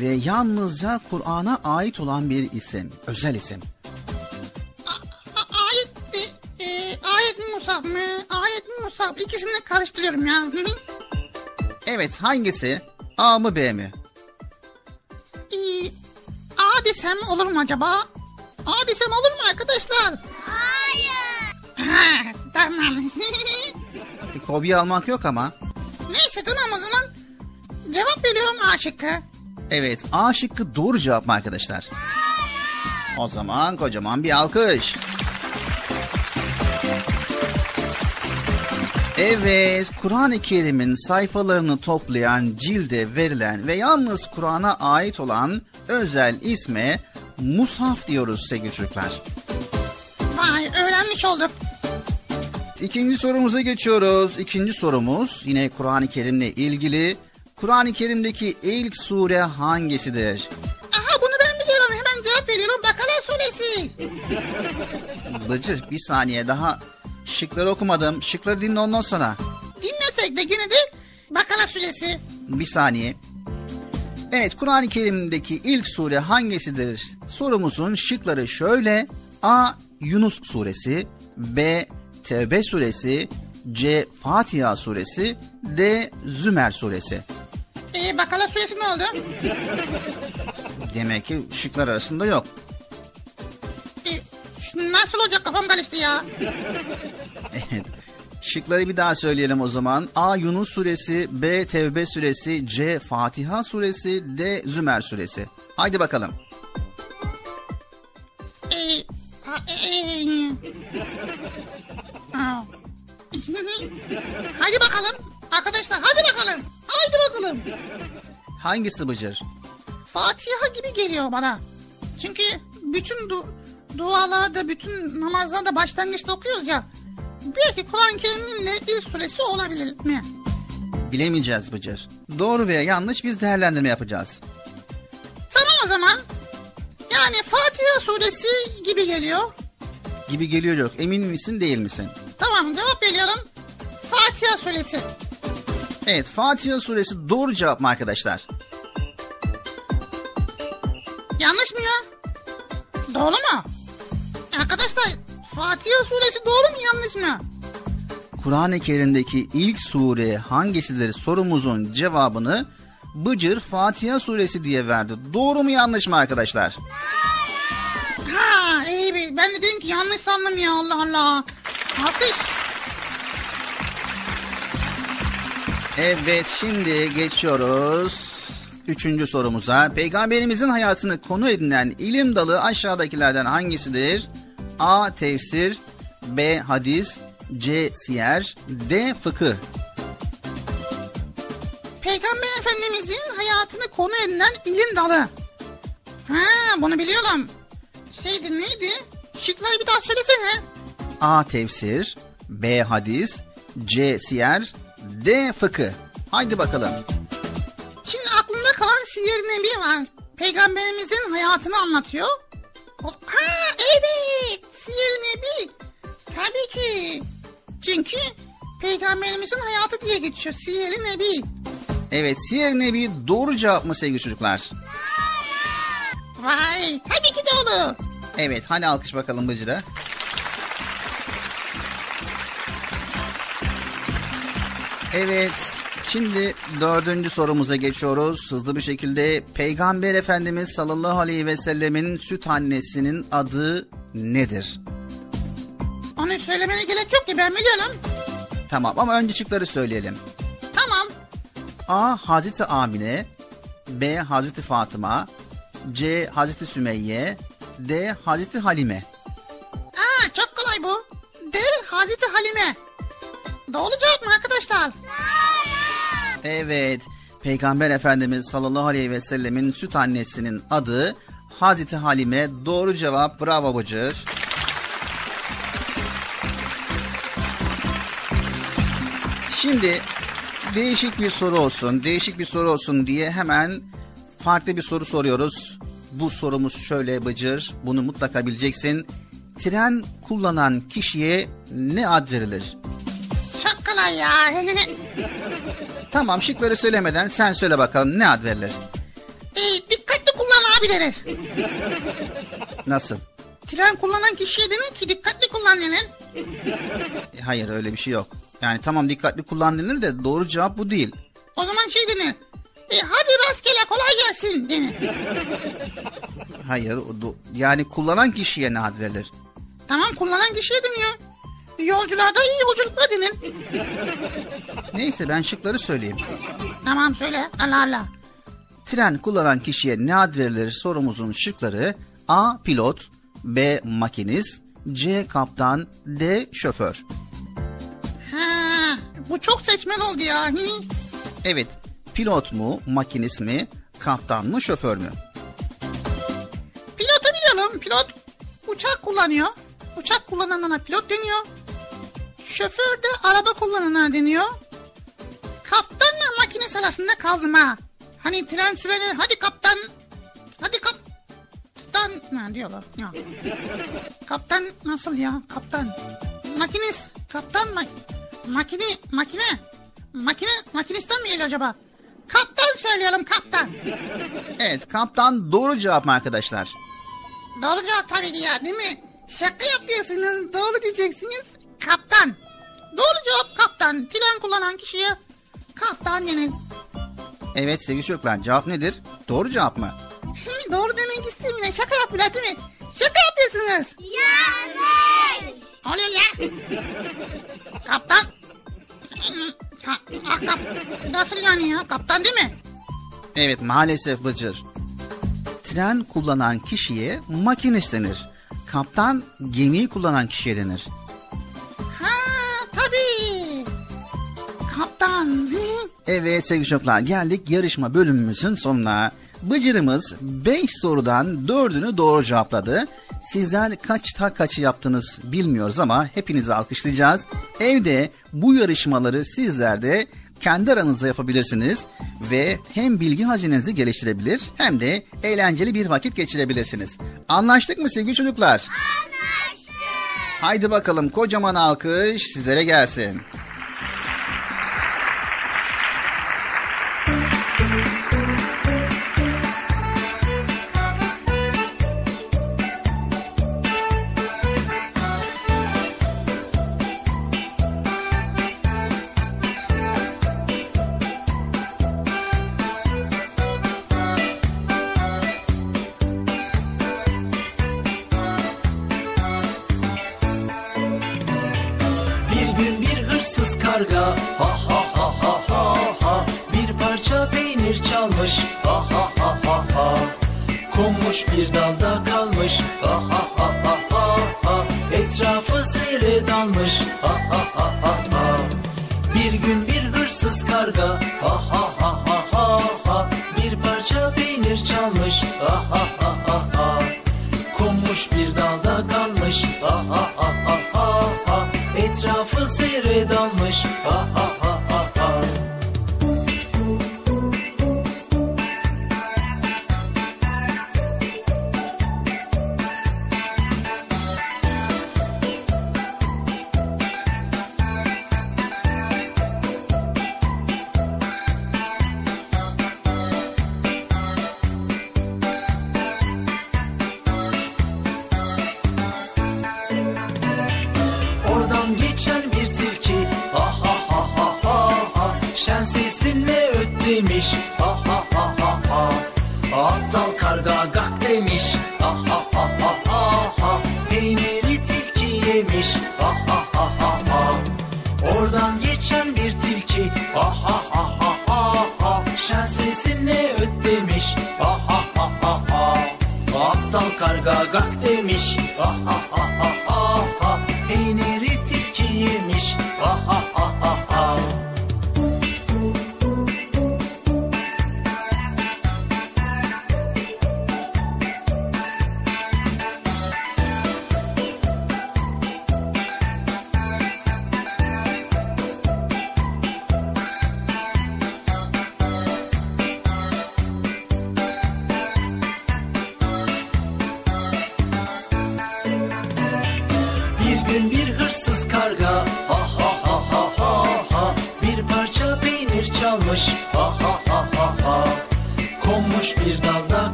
Ve yalnızca Kur'an'a ait olan bir isim, özel isim. A- ayet e, e, ayet musab mı? Ayet musab? İkisini de karıştırıyorum ya. Evet hangisi? A mı B mi? e, A desem olur mu acaba? A desem olur mu arkadaşlar? Hayır. Ha, tamam. Bir kopya almak yok ama. Neyse tamam o zaman. Cevap veriyorum A şıkkı. Evet A şıkkı doğru cevap mı arkadaşlar? O zaman kocaman bir alkış. Evet, Kur'an-ı Kerim'in sayfalarını toplayan, cilde verilen ve yalnız Kur'an'a ait olan özel isme Mushaf diyoruz sevgili çocuklar. Vay öğrenmiş olduk. İkinci sorumuza geçiyoruz. İkinci sorumuz yine Kur'an-ı Kerim'le ilgili. Kur'an-ı Kerim'deki ilk sure hangisidir? Aha bunu ben biliyorum hemen cevap veriyorum. Bakara suresi. Bıcır bir saniye daha şıkları okumadım. Şıkları dinle ondan sonra. Dinlesek de yine de Bakara suresi. Bir saniye. Evet Kur'an-ı Kerim'deki ilk sure hangisidir? Sorumuzun şıkları şöyle. A. Yunus suresi B. Tevbe suresi C. Fatiha suresi D. Zümer suresi. Ee, Bakara suresi ne oldu? Demek ki şıklar arasında yok. Ee, nasıl olacak kafam karıştı ya. Evet. Şıkları bir daha söyleyelim o zaman. A. Yunus suresi, B. Tevbe suresi, C. Fatiha suresi, D. Zümer suresi. Haydi bakalım. Ee, ha, ee, Aa. hadi bakalım. Arkadaşlar hadi bakalım. Haydi bakalım. Hangisi Bıcır? Fatiha gibi geliyor bana. Çünkü bütün du- dualarda, bütün namazlarda başlangıçta okuyoruz ya. Belki Kur'an-ı Kerim'in de ilk suresi olabilir mi? Bilemeyeceğiz Bıcır. Doğru veya yanlış biz değerlendirme yapacağız. Tamam o zaman. Yani Fatiha suresi gibi geliyor. Gibi geliyor yok. Emin misin değil misin? Tamam cevap veriyorum. Fatiha suresi. Evet Fatiha suresi doğru cevap mı arkadaşlar? Yanlış mı ya? Doğru mu? Arkadaşlar Fatiha suresi doğru mu yanlış mı? Kur'an-ı Kerim'deki ilk sure hangisidir sorumuzun cevabını Bıcır Fatiha suresi diye verdi. Doğru mu yanlış mı arkadaşlar? Ha iyi bir ben de dedim ki yanlış sandım ya Allah Allah. Alkış. Evet şimdi geçiyoruz üçüncü sorumuza. Peygamberimizin hayatını konu edinen ilim dalı aşağıdakilerden hangisidir? A. Tefsir B. Hadis C. Siyer D. Fıkıh Peygamber Efendimizin hayatını konu edilen ilim dalı. Ha bunu biliyorum. Şeydi neydi? Şıkları bir daha söylesene. A. Tefsir B. Hadis C. Siyer D. Fıkıh Haydi bakalım. Şimdi aklımda kalan Siyer Nebi var. Peygamberimizin hayatını anlatıyor. Ha evet Siyer Nebi. Tabii ki. Çünkü Peygamberimizin hayatı diye geçiyor Siyer Nebi. Evet Siyer Nebi doğru cevap mı sevgili çocuklar? Vay tabii ki doğru. Evet hani alkış bakalım Bıcır'a. Evet şimdi dördüncü sorumuza geçiyoruz. Hızlı bir şekilde Peygamber Efendimiz sallallahu aleyhi ve sellemin süt annesinin adı nedir? Onu söylemene gerek yok ki ben biliyorum. Tamam ama önce şıkları söyleyelim. Tamam. A. Hazreti Amine B. Hazreti Fatıma C. Hazreti Sümeyye D. Hazreti Halime Aa çok kolay bu. D. Hazreti Halime. Doğru cevap mı arkadaşlar? Evet, Peygamber Efendimiz sallallahu aleyhi ve sellemin süt annesinin adı Hazreti Halime. Doğru cevap. Bravo Bıcır. Şimdi değişik bir soru olsun, değişik bir soru olsun diye hemen farklı bir soru soruyoruz. Bu sorumuz şöyle Bıcır, bunu mutlaka bileceksin. Tren kullanan kişiye ne ad verilir? Kolay ya. Tamam şıkları söylemeden sen söyle bakalım ne ad verilir? E, dikkatli kullan abi denir. Nasıl? Tren kullanan kişiye denir ki dikkatli kullan denir. E, Hayır öyle bir şey yok. Yani tamam dikkatli kullan denir de doğru cevap bu değil. O zaman şey denir. E, hadi rastgele kolay gelsin denir. Hayır yani kullanan kişiye ne ad verilir? Tamam kullanan kişiye deniyor. Yolcularda iyi yolculuklar denir. Neyse ben şıkları söyleyeyim. Tamam söyle Allah Allah. Tren kullanan kişiye ne ad verilir sorumuzun şıkları A. Pilot B. Makinist C. Kaptan D. Şoför Ha, bu çok seçmen oldu ya. Hı. Evet pilot mu makinist mi kaptan mı şoför mü? Pilotu biliyorum. Pilot uçak kullanıyor. Uçak kullananına pilot deniyor. Şoför de araba kullanana deniyor. Kaptanla makinesi arasında kaldım ha. Hani tren süreni hadi kaptan hadi kaptan ne diyorlar ya. Kaptan nasıl ya kaptan makinist kaptan ma makine makine makine makinistten mi geliyor acaba? Kaptan söylüyorum kaptan. Evet kaptan doğru cevap mı arkadaşlar? Doğru cevap tabii ki ya değil mi? Şaka yapıyorsunuz doğru diyeceksiniz kaptan. Doğru cevap kaptan. Tren kullanan kişiye kaptan denir. Evet sevgili çocuklar cevap nedir? Doğru cevap mı? Doğru demek istemiyorum. Şaka yapıyorlar değil mi? Şaka yapıyorsunuz. Yanlış. Oluyor ya. kaptan. Ha, ah, kap, nasıl yani ya? Kaptan değil mi? Evet maalesef Bıcır. Tren kullanan kişiye makinist denir. Kaptan gemiyi kullanan kişiye denir. Evet sevgili çocuklar geldik yarışma bölümümüzün sonuna. Bıcırımız 5 sorudan 4'ünü doğru cevapladı. Sizler kaçta kaçı yaptınız bilmiyoruz ama hepinizi alkışlayacağız. Evde bu yarışmaları sizler de kendi aranızda yapabilirsiniz ve hem bilgi hazinenizi geliştirebilir hem de eğlenceli bir vakit geçirebilirsiniz. Anlaştık mı sevgili çocuklar? Anlaştık. Haydi bakalım kocaman alkış sizlere gelsin. Hırsız karga ha ha ha ha ha ha. Bir parça peynir çalmış. Ha ha ha ha ha. Konmuş bir dalda kalmış. Ha ha ha ha ha ha. Etrafı seyre dalmış ha ha ha ha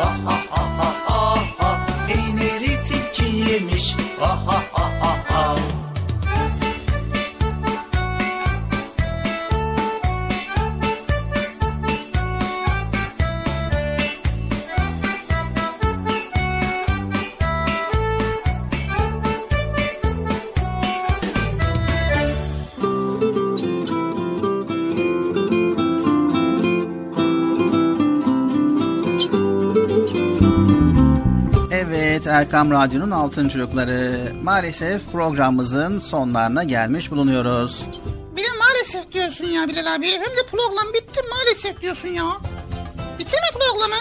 demiş ha Erkam Radyo'nun Altın Çocukları. Maalesef programımızın sonlarına gelmiş bulunuyoruz. Bir de maalesef diyorsun ya Bilal abi. Hem de program bitti maalesef diyorsun ya. Bitti mi programı?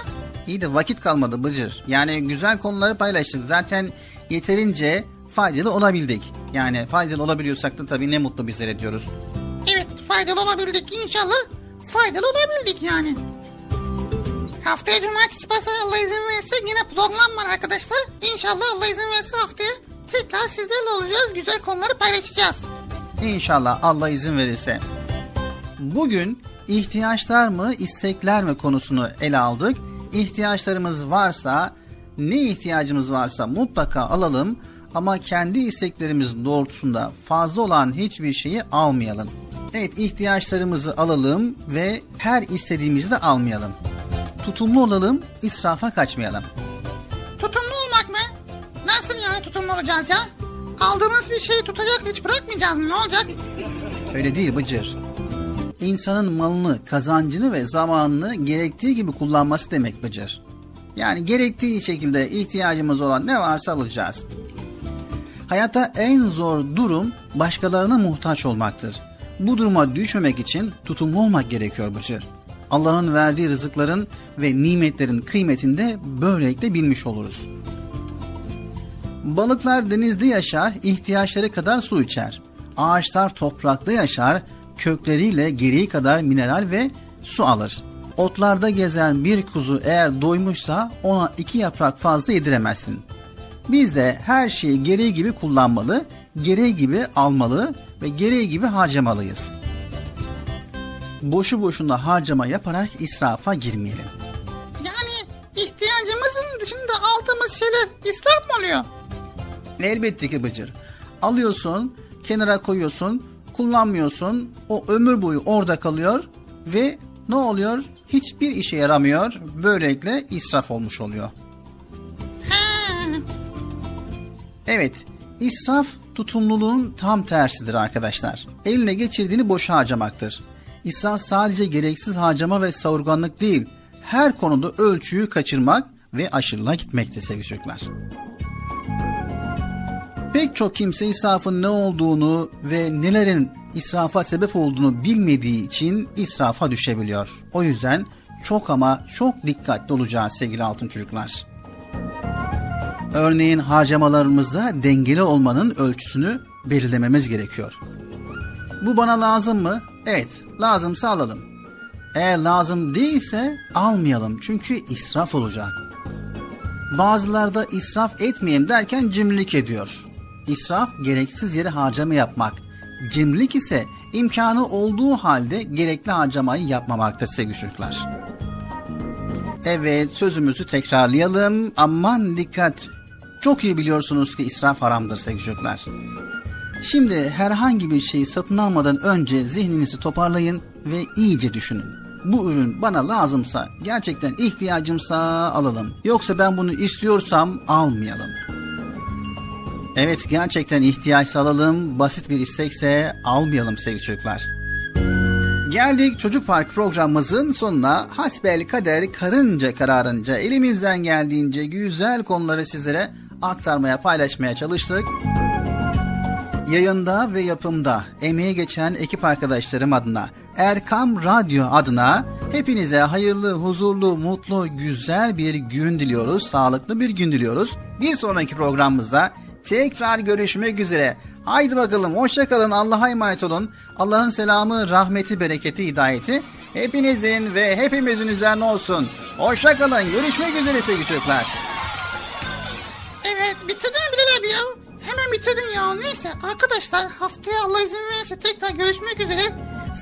İyi de vakit kalmadı Bıcır. Yani güzel konuları paylaştık. Zaten yeterince faydalı olabildik. Yani faydalı olabiliyorsak da tabii ne mutlu bizlere diyoruz. Evet faydalı olabildik inşallah. Faydalı olabildik yani. Haftaya cumartesi pazar Allah izin verirse yine program var arkadaşlar. İnşallah Allah izin verirse haftaya tekrar sizlerle olacağız. Güzel konuları paylaşacağız. İnşallah Allah izin verirse. Bugün ihtiyaçlar mı istekler mi konusunu ele aldık. İhtiyaçlarımız varsa ne ihtiyacımız varsa mutlaka alalım ama kendi isteklerimiz doğrultusunda fazla olan hiçbir şeyi almayalım. Evet ihtiyaçlarımızı alalım ve her istediğimizi de almayalım. Tutumlu olalım, israfa kaçmayalım. Tutumlu olmak mı? Nasıl yani tutumlu olacağız ya? Aldığımız bir şeyi tutacak hiç bırakmayacağız mı ne olacak? Öyle değil Bıcır. İnsanın malını, kazancını ve zamanını gerektiği gibi kullanması demek Bıcır. Yani gerektiği şekilde ihtiyacımız olan ne varsa alacağız. Hayatta en zor durum başkalarına muhtaç olmaktır. Bu duruma düşmemek için tutumlu olmak gerekiyor Bıcır. Allah'ın verdiği rızıkların ve nimetlerin kıymetini de böylelikle bilmiş oluruz. Balıklar denizde yaşar, ihtiyaçları kadar su içer. Ağaçlar toprakta yaşar, kökleriyle gereği kadar mineral ve su alır. Otlarda gezen bir kuzu eğer doymuşsa ona iki yaprak fazla yediremezsin. Biz de her şeyi gereği gibi kullanmalı, gereği gibi almalı ve gereği gibi harcamalıyız. Boşu boşuna harcama yaparak israfa girmeyelim. Yani ihtiyacımızın dışında aldığımız şeyler israf mı oluyor? Elbette ki Bıcır. Alıyorsun, kenara koyuyorsun, kullanmıyorsun. O ömür boyu orada kalıyor ve ne oluyor? Hiçbir işe yaramıyor. Böylelikle israf olmuş oluyor. Ha, Evet, israf tutumluluğun tam tersidir arkadaşlar. Eline geçirdiğini boşa harcamaktır. İsraf sadece gereksiz harcama ve savurganlık değil, her konuda ölçüyü kaçırmak ve aşırılığa gitmekte sevgili çocuklar. Pek çok kimse israfın ne olduğunu ve nelerin israfa sebep olduğunu bilmediği için israfa düşebiliyor. O yüzden çok ama çok dikkatli olacağız sevgili altın çocuklar. Örneğin harcamalarımızda dengeli olmanın ölçüsünü belirlememiz gerekiyor. Bu bana lazım mı? Evet, lazımsa alalım. Eğer lazım değilse almayalım çünkü israf olacak. Bazılarda israf etmeyeyim derken cimrilik ediyor. İsraf gereksiz yere harcama yapmak. Cimrilik ise imkanı olduğu halde gerekli harcamayı yapmamaktır sevgili çocuklar. Evet sözümüzü tekrarlayalım. Aman dikkat. Çok iyi biliyorsunuz ki israf haramdır sevgili çocuklar. Şimdi herhangi bir şeyi satın almadan önce zihninizi toparlayın ve iyice düşünün. Bu ürün bana lazımsa, gerçekten ihtiyacımsa alalım. Yoksa ben bunu istiyorsam almayalım. Evet gerçekten ihtiyaç alalım, basit bir istekse almayalım sevgili çocuklar. Geldik Çocuk Park programımızın sonuna. Hasbel kader karınca kararınca elimizden geldiğince güzel konuları sizlere aktarmaya paylaşmaya çalıştık. Yayında ve yapımda emeği geçen ekip arkadaşlarım adına Erkam Radyo adına hepinize hayırlı, huzurlu, mutlu, güzel bir gün diliyoruz. Sağlıklı bir gün diliyoruz. Bir sonraki programımızda tekrar görüşmek üzere. Haydi bakalım hoşçakalın Allah'a emanet olun. Allah'ın selamı, rahmeti, bereketi, hidayeti hepinizin ve hepimizin üzerine olsun. Hoşçakalın görüşmek üzere sevgili çocuklar. Evet bitirdin mi Bilal abi ya? Hemen bitirdin ya. Neyse arkadaşlar haftaya Allah izin verirse tekrar görüşmek üzere.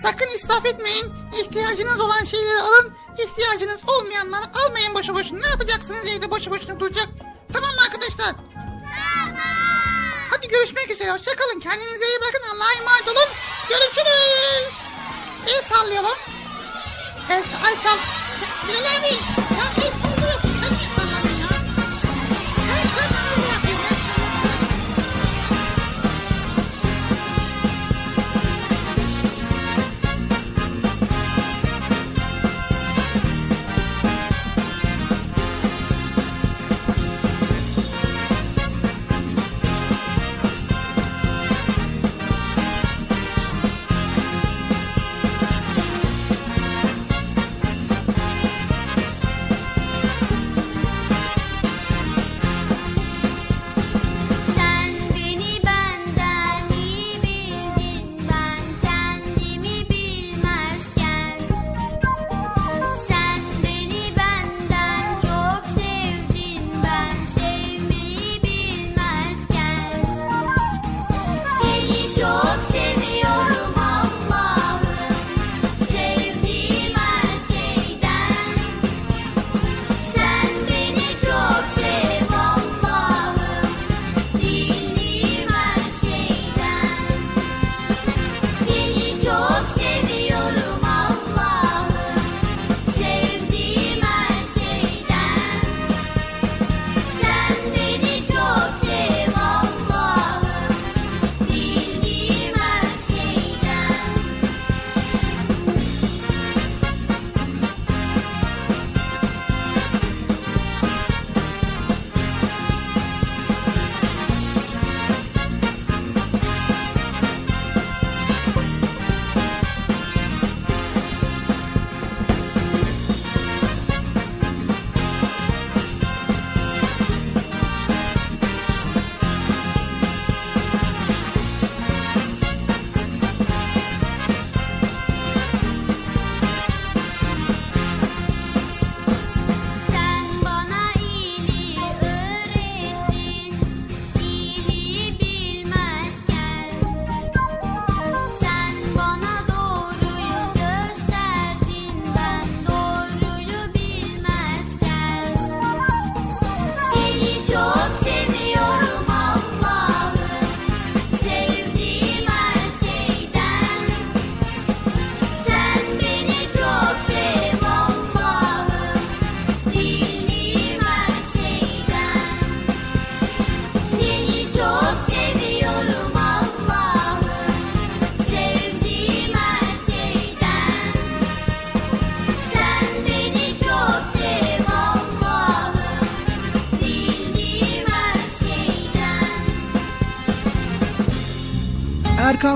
Sakın israf etmeyin. İhtiyacınız olan şeyleri alın. İhtiyacınız olmayanları almayın boşu boşuna. Ne yapacaksınız evde boşu boşuna duracak? Tamam mı arkadaşlar? Hadi görüşmek üzere. Hoşçakalın. Kendinize iyi bakın. Allah'a emanet olun. Görüşürüz. El sallayalım. El, ay sal. Bilal abi. Ya el